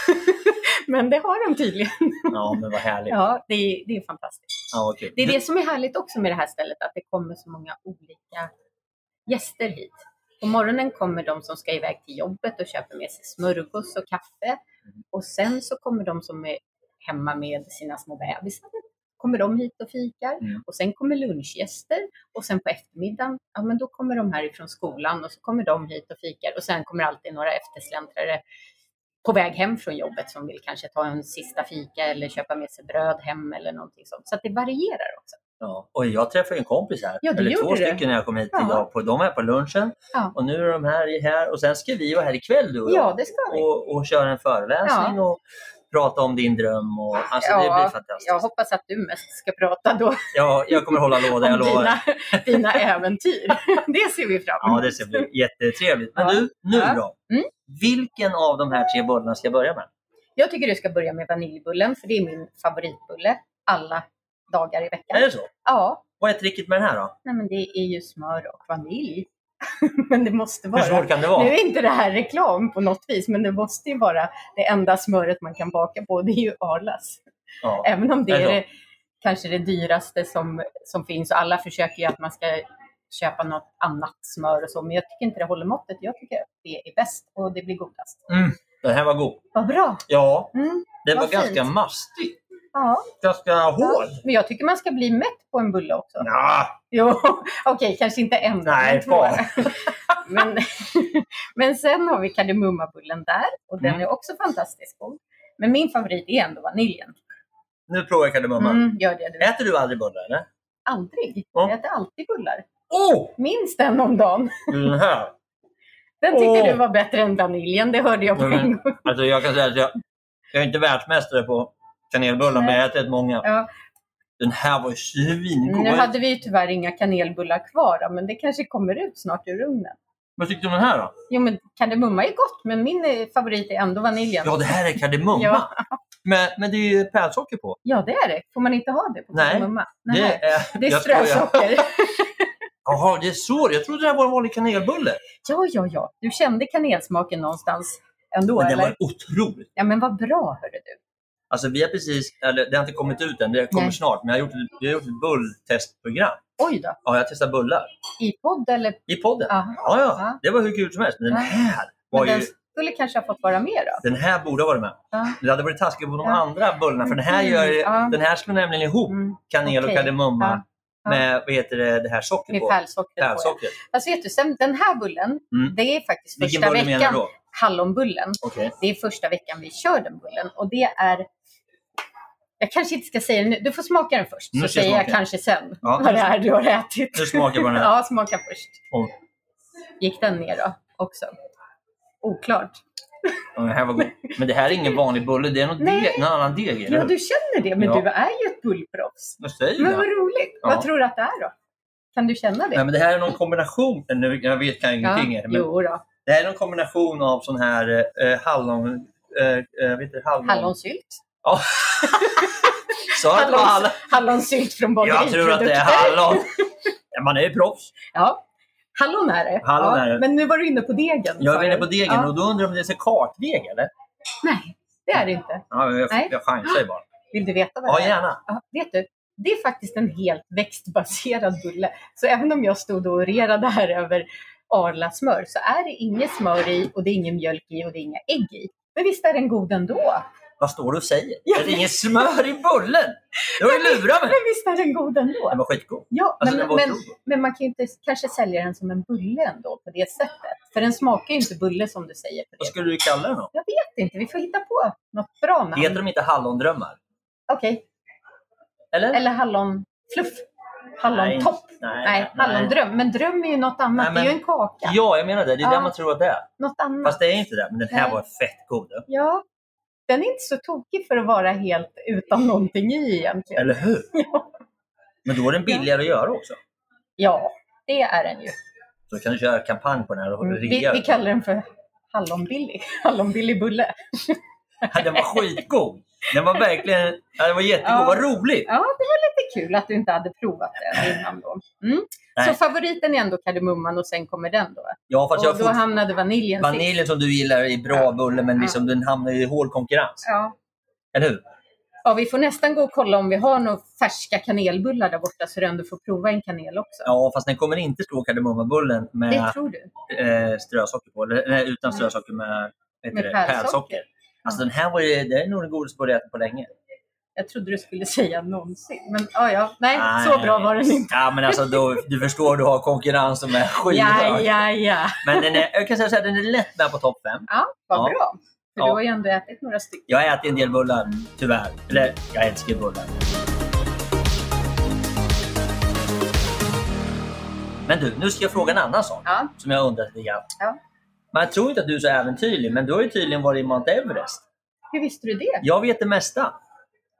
Men det har de tydligen. Ja, men vad härligt. Ja. Ja, det är, det är fantastiskt. vad kul. Det är det som är härligt också med det här stället, att det kommer så många olika gäster hit. På morgonen kommer de som ska iväg till jobbet och köper med sig smörgås och kaffe. Och sen så kommer de som är hemma med sina små bebisar. Kommer de hit och fikar. Mm. Och sen kommer lunchgäster. Och sen på eftermiddagen, ja men då kommer de härifrån skolan och så kommer de hit och fikar. Och sen kommer alltid några eftersläntrare på väg hem från jobbet som vill kanske ta en sista fika eller köpa med sig bröd hem eller någonting sånt. Så att det varierar också. Ja. Och jag träffade en kompis här, Ja, det eller två du. stycken när jag kom hit Ja. idag. På, de är på lunchen Ja. och nu är de här, här och sen ska vi vara här ikväll du och Ja, jag. det ska vi. Och, och köra en föreläsning och prata om din dröm. Och, alltså, det blir fantastiskt. jag hoppas att du mest ska prata då Ja, jag kommer hålla låda, jag lovar. dina, dina äventyr. Det ser vi fram Ja, emot. det ska bli jättetrevligt. Men Ja. du, nu Ja. då? Mm. Vilken av de här tre bullarna ska jag börja med? Jag tycker du ska börja med vaniljbullen, för det är min favoritbulle alla dagar i veckan. Är det så? Ja, Vad är tricket med den här då? nej men det är ju smör och vanilj. men det måste Hur vara... svårt kan det vara? Nu är inte det här reklam på något vis, men det måste ju vara det enda smöret man kan baka på. Det är ju Arlas. Ja. Även om det Är det kanske det dyraste som, som finns och alla försöker ju att man ska köpa något annat smör och så, men jag tycker inte det håller måttet. Jag tycker att det är bäst och det blir godast. Mm, den här var god. Vad bra! Ja, Mm, den var Vad ganska mastig. ja. Ganska hård. Men jag tycker man ska bli mätt på en bulle också. Ja, Jo, okej, kanske inte en, Nej, men två. men, men sen har vi kardemummabullen där och den Mm. är också fantastiskt god. Men min favorit är ändå vaniljen. nu provar jag kardemumma. Mm, gör det du. Äter du aldrig bullar eller? Aldrig. Ja. Jag äter alltid bullar. Åh! Minst en om dagen. Den här. Den tyckte Åh. du var bättre än vaniljen, det hörde jag på Mm. en gång. Alltså jag kan säga att jag, jag är inte världsmästare på kanelbullar, men jag har ätit många. Ja. Den här var ju svingod. Nu hade vi ju tyvärr inga kanelbullar kvar, men det kanske kommer ut snart ur ugnen. Vad tyckte du om den här då? Jo, men kardemumma är gott, men min eh, favorit är ändå vaniljen. Ja, det här är kardemumma. Ja. Men, men det är ju pärlsocker på. Ja, det är det. Får man inte ha det på Nej, kardemumma? Det Nej. är, Det är jag skojar. strösocker. Jaha, det är så. Jag trodde det här var en vanlig kanelbulle. ja, ja, ja. Du kände kanelsmaken någonstans ändå, Men den eller? var otroligt. Ja, men vad bra, hörde du. Alltså vi har precis, eller det har inte kommit ut än, det kommer Nej. snart, men jag har gjort, vi har gjort ett bulltestprogram. Oj då. Ja, jag testar bullar. I podd eller? I podden. Aha. Ja, ja. Ja. Det var hur kul som helst. Men den här var Men den ju... skulle kanske ha fått vara med då? Den här borde ha varit med. Ja. Det hade varit taskigt på de Ja. andra bullarna, för den här, Mm, gör, ja. den här slår nämligen ihop Mm. kanel och Okej. kardemumma med vad heter det, det här sockret Med på. ja. Pärlsockret. Alltså vet du, sen, den här bullen, Mm. det är faktiskt Vilken första bulle menar veckan. du då? Hallonbullen. Okej. Det är första veckan vi kör den bullen. Och det är... Jag kanske inte ska säga nu. Du får smaka den först. Nu Så jag säger jag smaka. kanske sen Ja. vad det är du har ätit. Nu smakar jag på den här. ja, smaka först. Oj. Gick den ner då också? Oklart. Ja, det här var god. Men det här är ingen vanlig bulle, det är något Nej. deg, någon annan deg. Ja, du känner det. Men Ja. du är ju ett bullproffs. Jag säger Men vad roligt. Ja. Vad tror du att det är då? Kan du känna det? Nej, men det här är någon kombination, nu, jag vet kan ingenting. ja. men Jo då. det här är någon kombination av sån här eh, hallon... Eh, eh, vet du, hallon... Hallonsylt. Ja. Sa jag att det var hallon? Hallonsylt från bageriprodukter. Jag tror att det är hallon. Ja, man är ju proffs. Ja, hallon är det. Hallon ja, är det. Men nu var du inne på degen. Jag sa är inne på degen Ja. och då undrar jag om det är kartdeg eller? Nej, det är det inte. Ja, jag, Nej. jag chansar ju bara. Vill du veta vad Ja, det är? gärna. Ja, vet du, det är faktiskt en helt växtbaserad bulle. Så även om jag stod och orerade här över Arla smör så är det inget smör i och det är ingen mjölk i och det är inga ägg i. Men visst är den god ändå? Vad står du och säger? Ja. Det är ingen smör i bullen! Du har ju lurat mig! Men visst är den god ändå? Den var skitgod. Ja, Alltså, men, men, men man kan ju inte kanske sälja den som en bulle ändå på det sättet. För den smakar ju inte bulle som du säger. Vad skulle du kalla den då? Jag vet inte, vi får hitta på något bra namn. Heter de inte hallondrömmar? Okej, Eller? eller hallonfluff. Hallontopp. Nej, Nej, hallondröm. Men dröm är ju något annat. Nej, men- Det är ju en kaka. Ja, jag menar det. Det är Ja. det man tror att det är. Något annat. Fast det är inte det. Men den här Nej. var fett god. Ja, den är inte så tokig för att vara helt utan någonting i egentligen. Eller hur? Ja. Men då är den billigare att göra också. Ja, det är den ju. Så kan du köra kampanj på den här och Mm, Vi, vi kallar den för hallonbilly. Hallonbilly bulle. Ja, Den var skitgod. Den var verkligen... Ja, den var jättegod. Ja. Vad roligt! Ja, det var lite kul att du inte hade provat den innan då. Mm. Så favoriten är ändå kardemumman och sen kommer den då? Ja, fast jag Och då får... hamnade vaniljen sist. Vaniljen som du gillar är bra bulle, men liksom den hamnar i hård konkurrens. Ja. Eller hur? ja, vi får nästan gå och kolla om vi har några färska kanelbullar där borta så du ändå får prova en kanel också. Ja, fast den kommer inte slå kardemummabullen Det med tror du? eh, strösocker på. Eller, nej, utan strösocker med, Med det? pärlsocker. Alltså den här var ju, det är nog den godaste ätit på länge. Jag trodde du skulle säga någonsin. Men ja, ja. Nej, så bra var den inte. Ja, men alltså då, du förstår, du har konkurrens som är skyhög. Ja, ja, ja. Men den är, jag kan säga så här, den är lätt med på topp fem. Ja, vad Ja. bra. För Ja. du har ju ändå ätit några stycken. Jag har ätit en del bullar, tyvärr. Eller, jag älskar bullar. Men du, nu ska jag fråga en annan sak Ja. som jag undrat lite grann. Ja. Man tror inte att du är så äventyrlig, men du har ju tydligen varit i Mount Everest. Hur visste du det? Jag vet det mesta.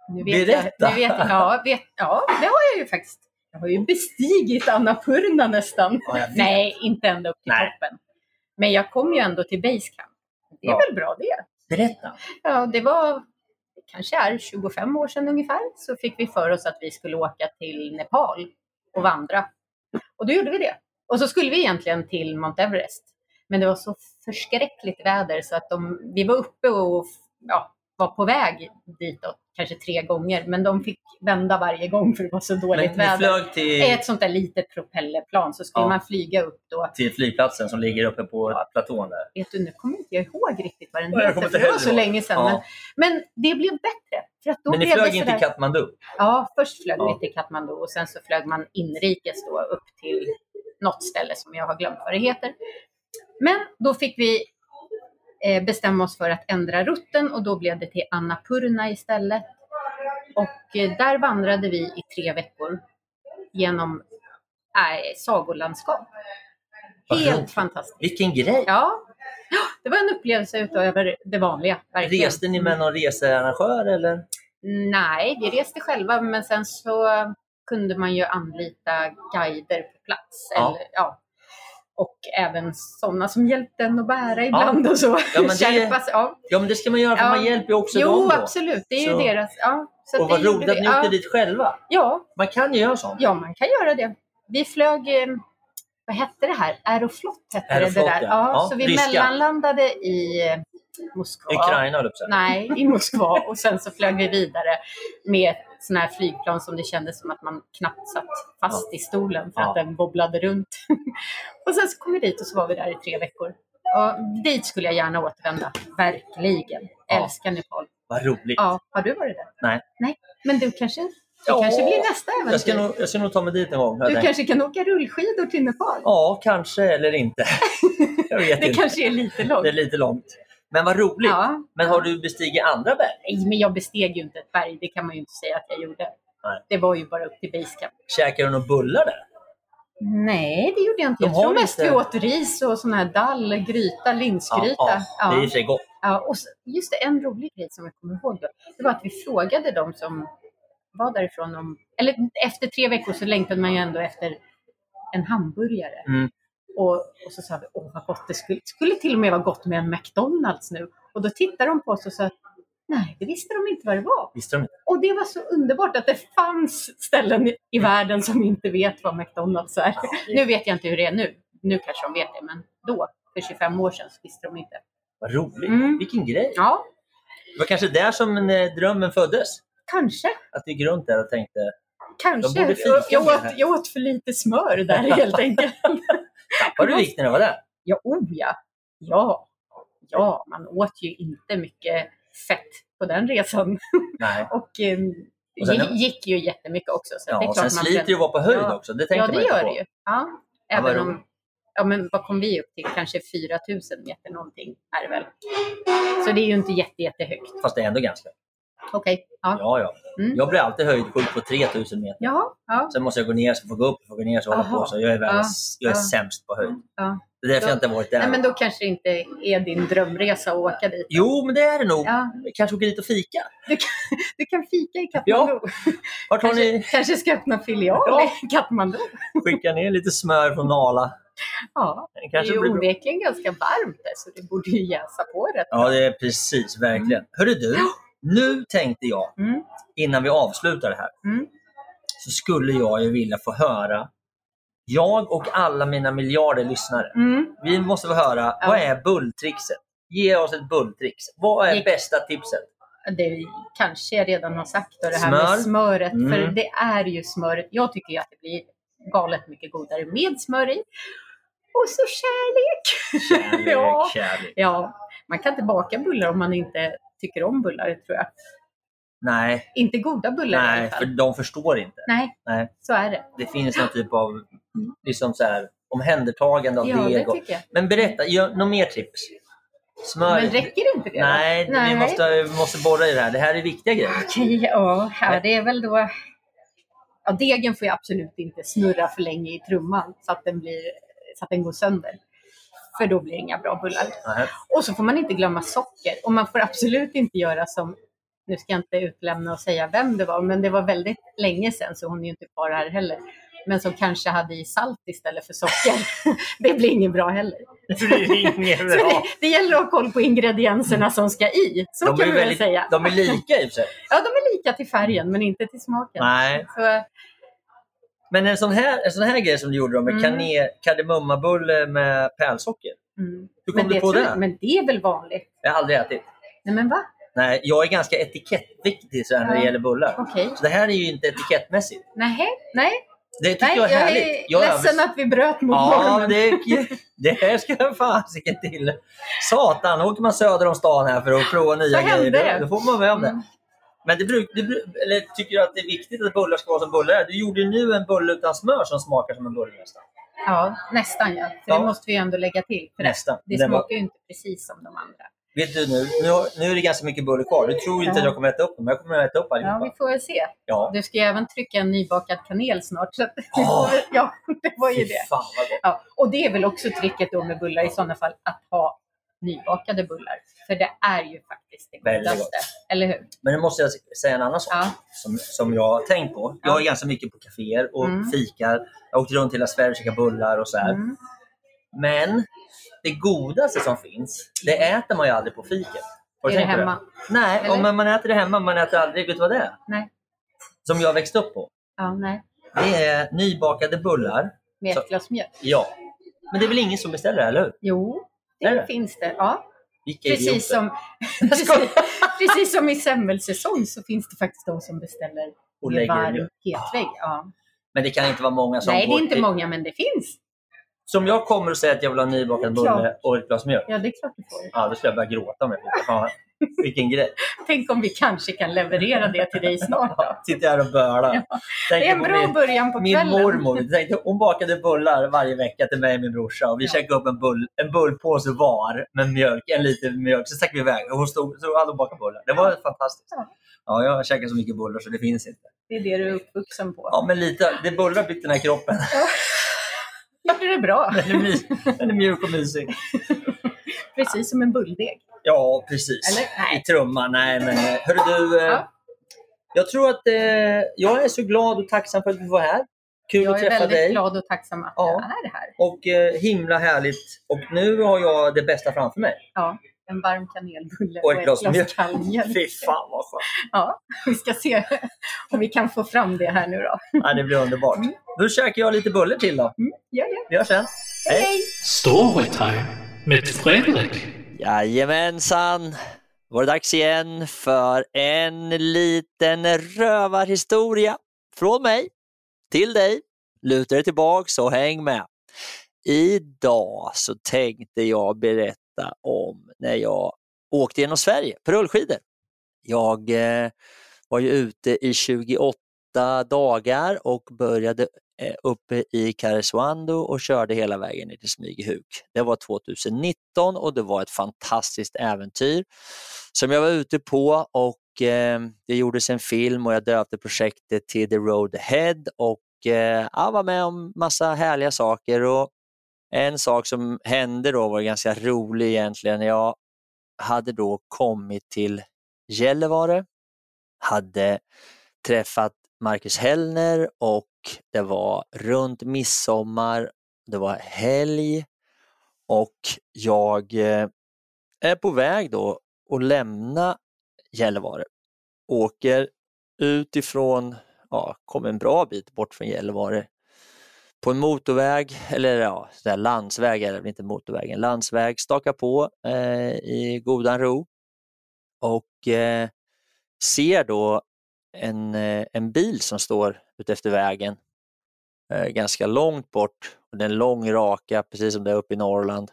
Nu vet Berätta. Jag, nu vet ja, vet, ja, det har jag ju faktiskt. Jag har ju bestigit Annapurna nästan. Ja. Nej, inte ända upp till Nej. toppen. Men jag kom ju ändå till Basecamp. Det är Ja. väl bra det. Berätta. Ja, det var kanske är 25 år sedan ungefär. Så fick vi för oss att vi skulle åka till Nepal och vandra. Och då gjorde vi det. Och så skulle vi egentligen till Mount Everest. Men det var så förskräckligt väder så att de, vi var uppe och ja, var på väg ditåt kanske tre gånger. Men de fick vända varje gång för det var så dåligt Men väder. till, ett sånt där litet propellerplan så skulle Ja. man flyga upp då. till flygplatsen som ligger uppe på platån där. Vet du, nu kommer inte jag ihåg riktigt vad den kommer för det var så länge sedan. Ja. Men, men det blev bättre. För att då Men ni flög sådär- till Katmandu? Ja, först flög Ja. vi till Katmandu och sen så flög man inrikes då upp till något ställe som jag har glömt vad det heter. Men då fick vi eh, bestämma oss för att ändra rutten och då blev det till Annapurna istället. Och eh, där vandrade vi i tre veckor genom äh, sagolandskap. Helt fantastiskt. Vilken grej! Ja, det var en upplevelse utöver det vanliga. Verkligen. Reste ni med någon researrangör eller? Nej, vi reste själva men sen så kunde man ju anlita guider på plats. Ja. Eller, ja. Och även sådana som hjälpte en att bära ibland och så. Ja, men det- ja. Ja, men det ska man göra för Ja. man hjälper ju också Jo, dem då. absolut. Det är Så- ju deras. Ja. Så Och vad roligt att ni åkte ja. dit själva. Ja, Man kan ju göra sånt. ja, man kan göra det. Vi flög, eh, vad hette det här? Aeroflot hette Aeroflot, det där. ja. Ja, Ja, så vi ryska. mellanlandade i Moskva. Ukraina höll. Nej, i Moskva. Och sen så flög vi vidare med sådana här flygplan som det kändes som att man knappt satt fast i stolen för Ja. att den bobblade runt. och sen så kom vi dit och så var vi där i tre veckor. Och dit skulle jag gärna återvända. Verkligen. Ja. Älskar Nepal. Vad roligt. Ja, har du varit där? Nej. Nej, men du kanske Det kanske blir nästa äventyr. Jag ska, nog, jag ska nog ta mig dit en gång. Du tänkt. kanske kan åka rullskidor till Nepal? Ja, kanske eller inte. det inte. kanske är lite långt. Det är lite långt. Men vad roligt. Ja. Men har du bestigit andra berg? Nej, men jag besteg ju inte ett berg. Det kan man ju inte säga att jag gjorde. Nej. Det var ju bara upp till basecamp. Käkar du några bullar där? Nej, det gjorde jag inte. De Jag tror mest lite- vi åt ris och sån här dall, gryta, linsgryta. Ja, ja, det är i sig gott. Ja, och så, just det, en rolig grej som jag kommer ihåg då, det var att vi frågade dem som var därifrån om, eller efter tre veckor så längtade man ju ändå efter en hamburgare. Mm. Och, och så sa vi, åh vad gott det skulle, skulle till och med vara gott med en McDonalds nu. Och då tittade de på oss och sa, nej det visste de inte vad det var. Visste de inte? Och det var så underbart att det fanns ställen i- i världen som inte vet vad McDonalds är. Nu vet jag inte hur det är nu. Nu kanske de vet det, men då, för 25 år sedan, så visste de inte. Vad roligt. Mm. Vilken grej. Ja, Det var kanske där som eh, drömmen föddes. kanske. Att du gick runt där och tänkte, Kanske. Jag, åt, jag åt för lite smör där helt enkelt. tappade du vikt när du var där? Ja, oh ja. Ja. Ja, man åt ju inte mycket fett på den resan. Nej. Och eh, Och sen- gick, ju jättemycket också. Så det är Ja, och klart sen man sliter ju att vara på höjd Ja. också. Det tänker Ja, det gör på. det ju. Ja. Ja, Även om, roligt. ja, men vad kom vi upp till? Kanske 4000 meter någonting är det väl. Så det är ju inte jätte, jättehögt. Fast det är ändå ganska. Okej. Ja. Ja, ja. Mm. Jag blir alltid höjdsjuk på 3000 meter. Ja. ja. Sen måste jag gå ner, så får jag gå upp, får gå ner, så hålla på. Så jag är, världens, jag är Ja. sämst på höjd. ja. Det är därför Då- jag inte har varit där. Nej, men då kanske det inte är din drömresa att åka dit. Jo, men det är det nog. Ja. Kanske åka dit och fika. Du kan, du kan fika i Katmandu. Vart har Kanske, ni kanske ska öppna filial Ja. i Katmandu. skickat ner lite smör från Nala? Ja, Det det är ju onekligen ganska varmt där så det borde ju jäsa på rätt Ja, det är precis. Verkligen. Hörru du, nu tänkte jag, Mm. innan vi avslutar det här, Mm. så skulle jag ju vilja få höra, jag och alla mina miljarder lyssnare, Mm. vi måste få höra, vad är bulltrixet? Ge oss ett bulltrix. Vad är Gick- bästa tipset? Det kanske jag redan har sagt, och det här Smör. med smöret. Mm. För det är ju smöret. Jag tycker att det blir galet mycket godare med smör i. Och så kärlek! Kärlek, ja. kärlek. ja, man kan inte baka bullar om man inte tycker om bullar, tror jag. Nej, Inte goda bullar i alla nej, fall. för de förstår inte. Nej, Nej. så är det. Det finns någon typ av liksom så här, omhändertagande av Ja, deg. och-. Men berätta, gör något mer tips? Smör. Men räcker inte det? då? Nej, vi måste, måste borra i det här. Det här är viktiga grejer. Okej, ja, det är väl då... Ja, degen får ju absolut inte snurra för länge i trumman så att den, blir, så att den går sönder. För då blir det inga bra bullar. Nej. Och så får man inte glömma socker. Och man får absolut inte göra som, nu ska jag inte utlämna och säga vem det var, men det var väldigt länge sedan så hon är ju inte kvar här heller. Men som kanske hade i salt istället för socker. det blir inget bra heller. Det blir inget bra. det, det gäller att ha koll på ingredienserna som ska i. Så De kan vi väl väldigt, säga. de är lika i och för sig. Ja, de är lika till färgen men inte till smaken. Nej. Så, Men en sån här, en sån här grej som du gjorde då med Mm. kardemummabulle med pärlsocker. mm. Hur kom men du på det? Men det är väl vanligt? Jag har aldrig ätit. Nej men va? Nej, jag är ganska etikettviktig så här när det Ja. gäller bullar. Okej. Så det här är ju inte etikettmässigt. Nej, nej. Det tycker nej jag är härligt. är Jag ledsen att vi bröt mot Ja, normen. det, det här ska jag fasiken till. Satan, åker man söder om stan här för att prova nya grejer, då, då får man med om det. Mm. Men det bruk, det eller tycker du att det är viktigt att bullar ska vara som bullar är? Du gjorde ju nu en bulle utan smör som smakar som en bulle nästan. Ja, nästan ja. För Ja. det måste vi ändå lägga till. För Nästan. Det var- smakar ju inte precis som de andra. Vet du nu, nu, nu är det ganska mycket bulle kvar. Du tror ju inte Ja. att jag kommer äta upp dem, men jag kommer att äta upp Ja, allihopa. vi får väl se. Ja. Du ska ju även trycka en nybakad kanel snart. Så väl, ja, det var ju Fy det. fan vad gott. Ja, och det är väl också tricket då med bullar i sådana fall, att ha nybakade bullar. För det är ju faktiskt det godaste. Eller hur? Men nu måste jag säga en annan sak Ja. som, som jag har tänkt på. Jag Ja. är ganska mycket på kaféer och Mm. fikar. Jag har åkt runt hela Sverige och käkat bullar och så här. Mm. Men det godaste som finns, det äter man ju aldrig på fiket. Har du Är det tänkt på hemma? Nej, Eller? om man äter det hemma, man äter aldrig, vet du vad det är? Nej. Som jag växte upp på. Ja, nej. Det är nybakade bullar. Med ett glas mjölk. Ja. Men det är väl ingen som beställer det, eller hur? Jo, det det? finns det. Ja. Vilka. Precis som, precis, som i semmelsäsong så finns det faktiskt de som beställer Och lägger varm hetvägg. Ja. Men det kan inte vara många som Nej, det är inte till- många, men det finns. Som jag kommer och säger att jag vill ha nybakad bulle och ett glas mjölk. Ja, det är klart du får. Ja, då skulle jag börja gråta om jag fick Vilken grej. Tänk om vi kanske kan leverera det till dig snart då. Sitter här och bölar. Ja, Det är en bra min- början på Min kvällen. mormor, tänkte, hon bakade bullar varje vecka till mig och min brorsa. Och vi Ja. käkade upp en, bull, en bullpåse var med mjölk, en liter mjölk. Så stack vi iväg och hon stod, så hade hon bakat bullar. Det var fantastiskt. Ja. Ja, jag käkar så mycket bullar så det finns inte. Det är det du är uppvuxen på. Ja, men lite. Det bullar byggt den här kroppen. Gjorde det bra. Den är, mys, den är mjuk och mysig. Precis som en bulldeg. Ja, precis. Eller? Nej. I trumman. Nej, men eh, hörru du. eh, Ja. Jag tror att eh, jag är så glad och tacksam för att vi var här. Kul Jag att är träffa väldigt dig. glad och tacksam att Ja. jag är här. Och eh, himla härligt. Och nu har jag det bästa framför mig. Ja, en varm kanelbulle Och ett glas mjölk. kall mjölk. Fy fan vad skönt. Ja, vi ska se om vi kan få fram det här nu då. Ja, det blir underbart. Då käkar jag lite bullar till då. Gör det. Vi hörs sen. Hej, hej! Storytime med Fredrik. Jajamensan! var det dags igen för en liten rövarhistoria från mig till dig. Luta dig tillbaks och häng med. Idag så tänkte jag berätta om när jag åkte genom Sverige på rullskidor. Jag eh, var ju ute i 28 dagar och började Eh, uppe i Karesuando och körde hela vägen ner till Smygehuk. Det var 2019 och det var ett fantastiskt äventyr som jag var ute på och eh, det gjordes en film och jag döpte projektet till The Road Ahead och eh, jag var med om massa härliga saker och en sak som hände då var ganska rolig egentligen. Jag hade då kommit till Gällivare, hade träffat Marcus Hellner och det var runt midsommar, det var helg och jag eh, är på väg då att lämna Gällivare. Åker utifrån, ja, kom en bra bit bort från Gällivare på en motorväg, eller ja, där landsväg är det inte motorväg, en landsväg, stakar på eh, i godan ro och eh, ser då en, eh, en bil som står utefter vägen eh, ganska långt bort. Och det är en lång raka, precis som det är uppe i Norrland.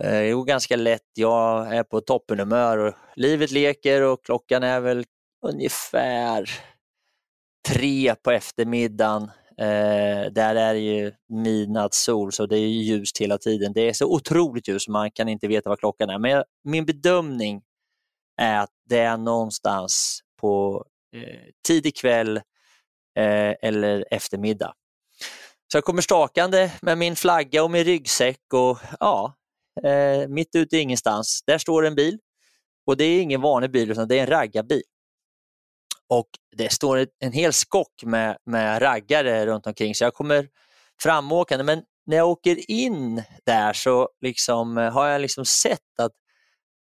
Eh, det går ganska lätt, jag är på toppenhumör och livet leker och klockan är väl ungefär tre på eftermiddagen. Eh, där är det ju midnattssol så det är ljust hela tiden. Det är så otroligt ljust man kan inte veta vad klockan är. Men jag, min bedömning är att det är någonstans på Eh, tidig kväll eh, eller eftermiddag. Så jag kommer stakande med min flagga och min ryggsäck och ja, eh, mitt ute i ingenstans. Där står en bil och det är ingen vanlig bil utan det är en raggarbil. Och det står en hel skock med, med raggare runt omkring så jag kommer framåkande. Men när jag åker in där så liksom, har jag liksom sett att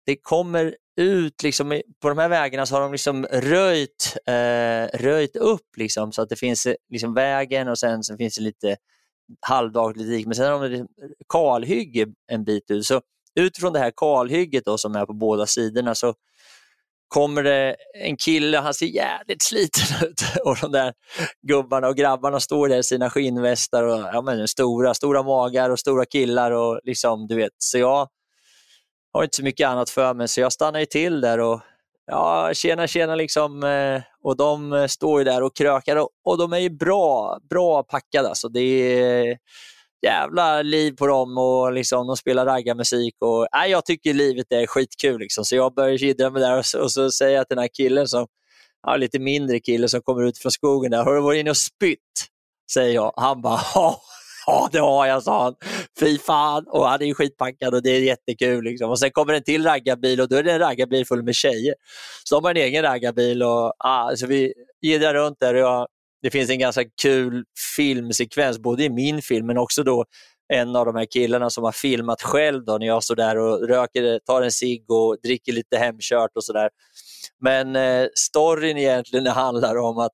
det kommer ut, liksom, på de här vägarna så har de liksom röjt, eh, röjt upp liksom, så att det finns eh, liksom vägen och sen så finns det lite halvdagligt dik. men sen har de liksom kalhygge en bit ut. Så utifrån det här kalhygget då, som är på båda sidorna så kommer det en kille, han ser jävligt sliten ut och de där gubbarna och grabbarna står där i sina skinnvästar och ja, men, stora, stora magar och stora killar och liksom du vet, så jag har inte så mycket annat för mig så jag stannar ju till där och ja, tjena tjena liksom eh, och de eh, står ju där och krökar och, och de är ju bra, bra packade alltså. Det är jävla liv på dem och liksom, de spelar raggarmusik och nej, jag tycker livet är skitkul liksom. så jag börjar kiddra mig där och så, och så säger jag till den här killen som, ja, lite mindre kille som kommer ut från skogen där, har du varit inne och spytt? Säger jag. Han bara, ja, ja det har jag, sa han. Fy fan. Och han är ju skitpackad och det är jättekul. Liksom. Och sen kommer en till raggarbil och då är det en raggarbil full med tjejer. Så de har en egen raggarbil och ah, så vi jiddrar runt där och jag, det finns en ganska kul filmsekvens, både i min film men också då en av de här killarna som har filmat själv då, när jag står där och röker, tar en cigg och dricker lite hemkört och sådär. Men eh, storyn egentligen handlar om att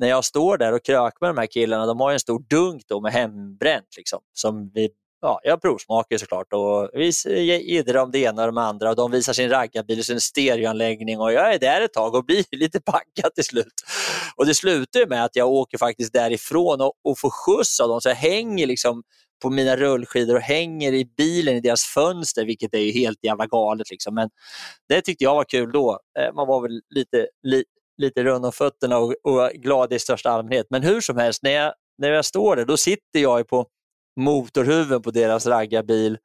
när jag står där och krökar med de här killarna, de har ju en stor dunk då med hembränt liksom, som vi Ja, jag provsmakar såklart och vi jiddrar om det ena och det andra och de visar sin raggarbil och sin stereoanläggning och jag är där ett tag och blir lite packad till slut. Och det slutar med att jag åker faktiskt därifrån och, och får skjuts av dem så jag hänger liksom på mina rullskidor och hänger i bilen i deras fönster, vilket är ju helt jävla galet. Liksom. Men det tyckte jag var kul då. Eh, man var väl lite, li, lite rund om fötterna och, och glad i största allmänhet. Men hur som helst, när jag, när jag står där, då sitter jag på motorhuven på deras raggarbil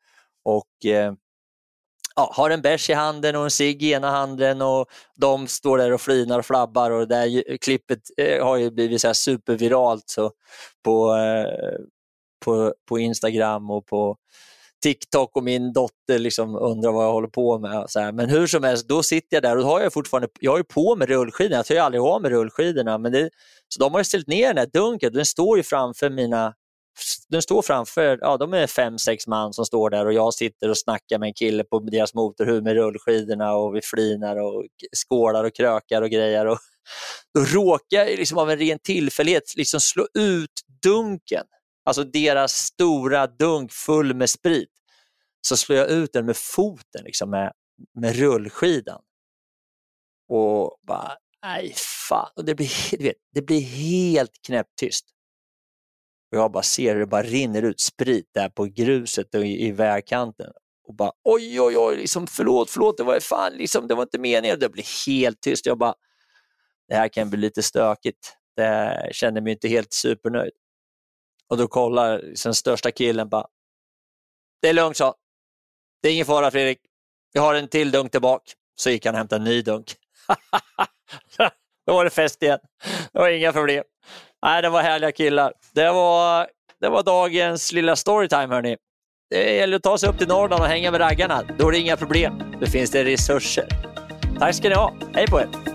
och eh, ja, har en bärs i handen och en cigg i ena handen och de står där och flinar och flabbar och det där klippet eh, har ju blivit så superviralt så på, eh, på, på Instagram och på TikTok och min dotter liksom undrar vad jag håller på med. Så här. Men hur som helst, då sitter jag där och har jag fortfarande, jag har ju på mig rullskidorna, jag tar ju aldrig av mig rullskidorna. Men det, så de har ställt ner den här dunken, den står ju framför mina den står framför, ja de är fem, sex man som står där och jag sitter och snackar med en kille på deras motorhuv med rullskidorna och vi flinar och skålar och krökar och grejer. Och då råkar jag liksom av en ren tillfällighet liksom slå ut dunken, alltså deras stora dunk full med sprit. Så slår jag ut den med foten, liksom med, med rullskidan. Och bara, nej fan. Och det blir, vet, det blir helt knäpptyst. Och jag bara ser hur det bara rinner ut sprit där på gruset och i, i vägkanten. Och bara oj, oj, oj, liksom, förlåt, förlåt, det var fan, liksom, det var inte meningen. Det blir helt tyst. Jag bara, det här kan bli lite stökigt. Det kände mig inte helt supernöjd. Och då kollar den största killen bara, det är lugnt så. Det är ingen fara Fredrik. Jag har en till dunk tillbaka. Så gick han och hämtade en ny dunk. då var det fest igen. Det var inga problem. Nej, det var härliga killar. Det var, det var dagens lilla storytime hörni. Det gäller att ta sig upp till Norrland och hänga med raggarna. Då är det inga problem. Då finns det resurser. Tack ska ni ha. Hej på er!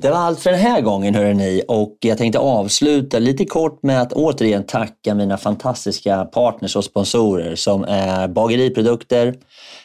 Det var allt för den här gången hörrni. Och jag tänkte avsluta lite kort med att återigen tacka mina fantastiska partners och sponsorer som är Bageriprodukter,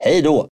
Hej då!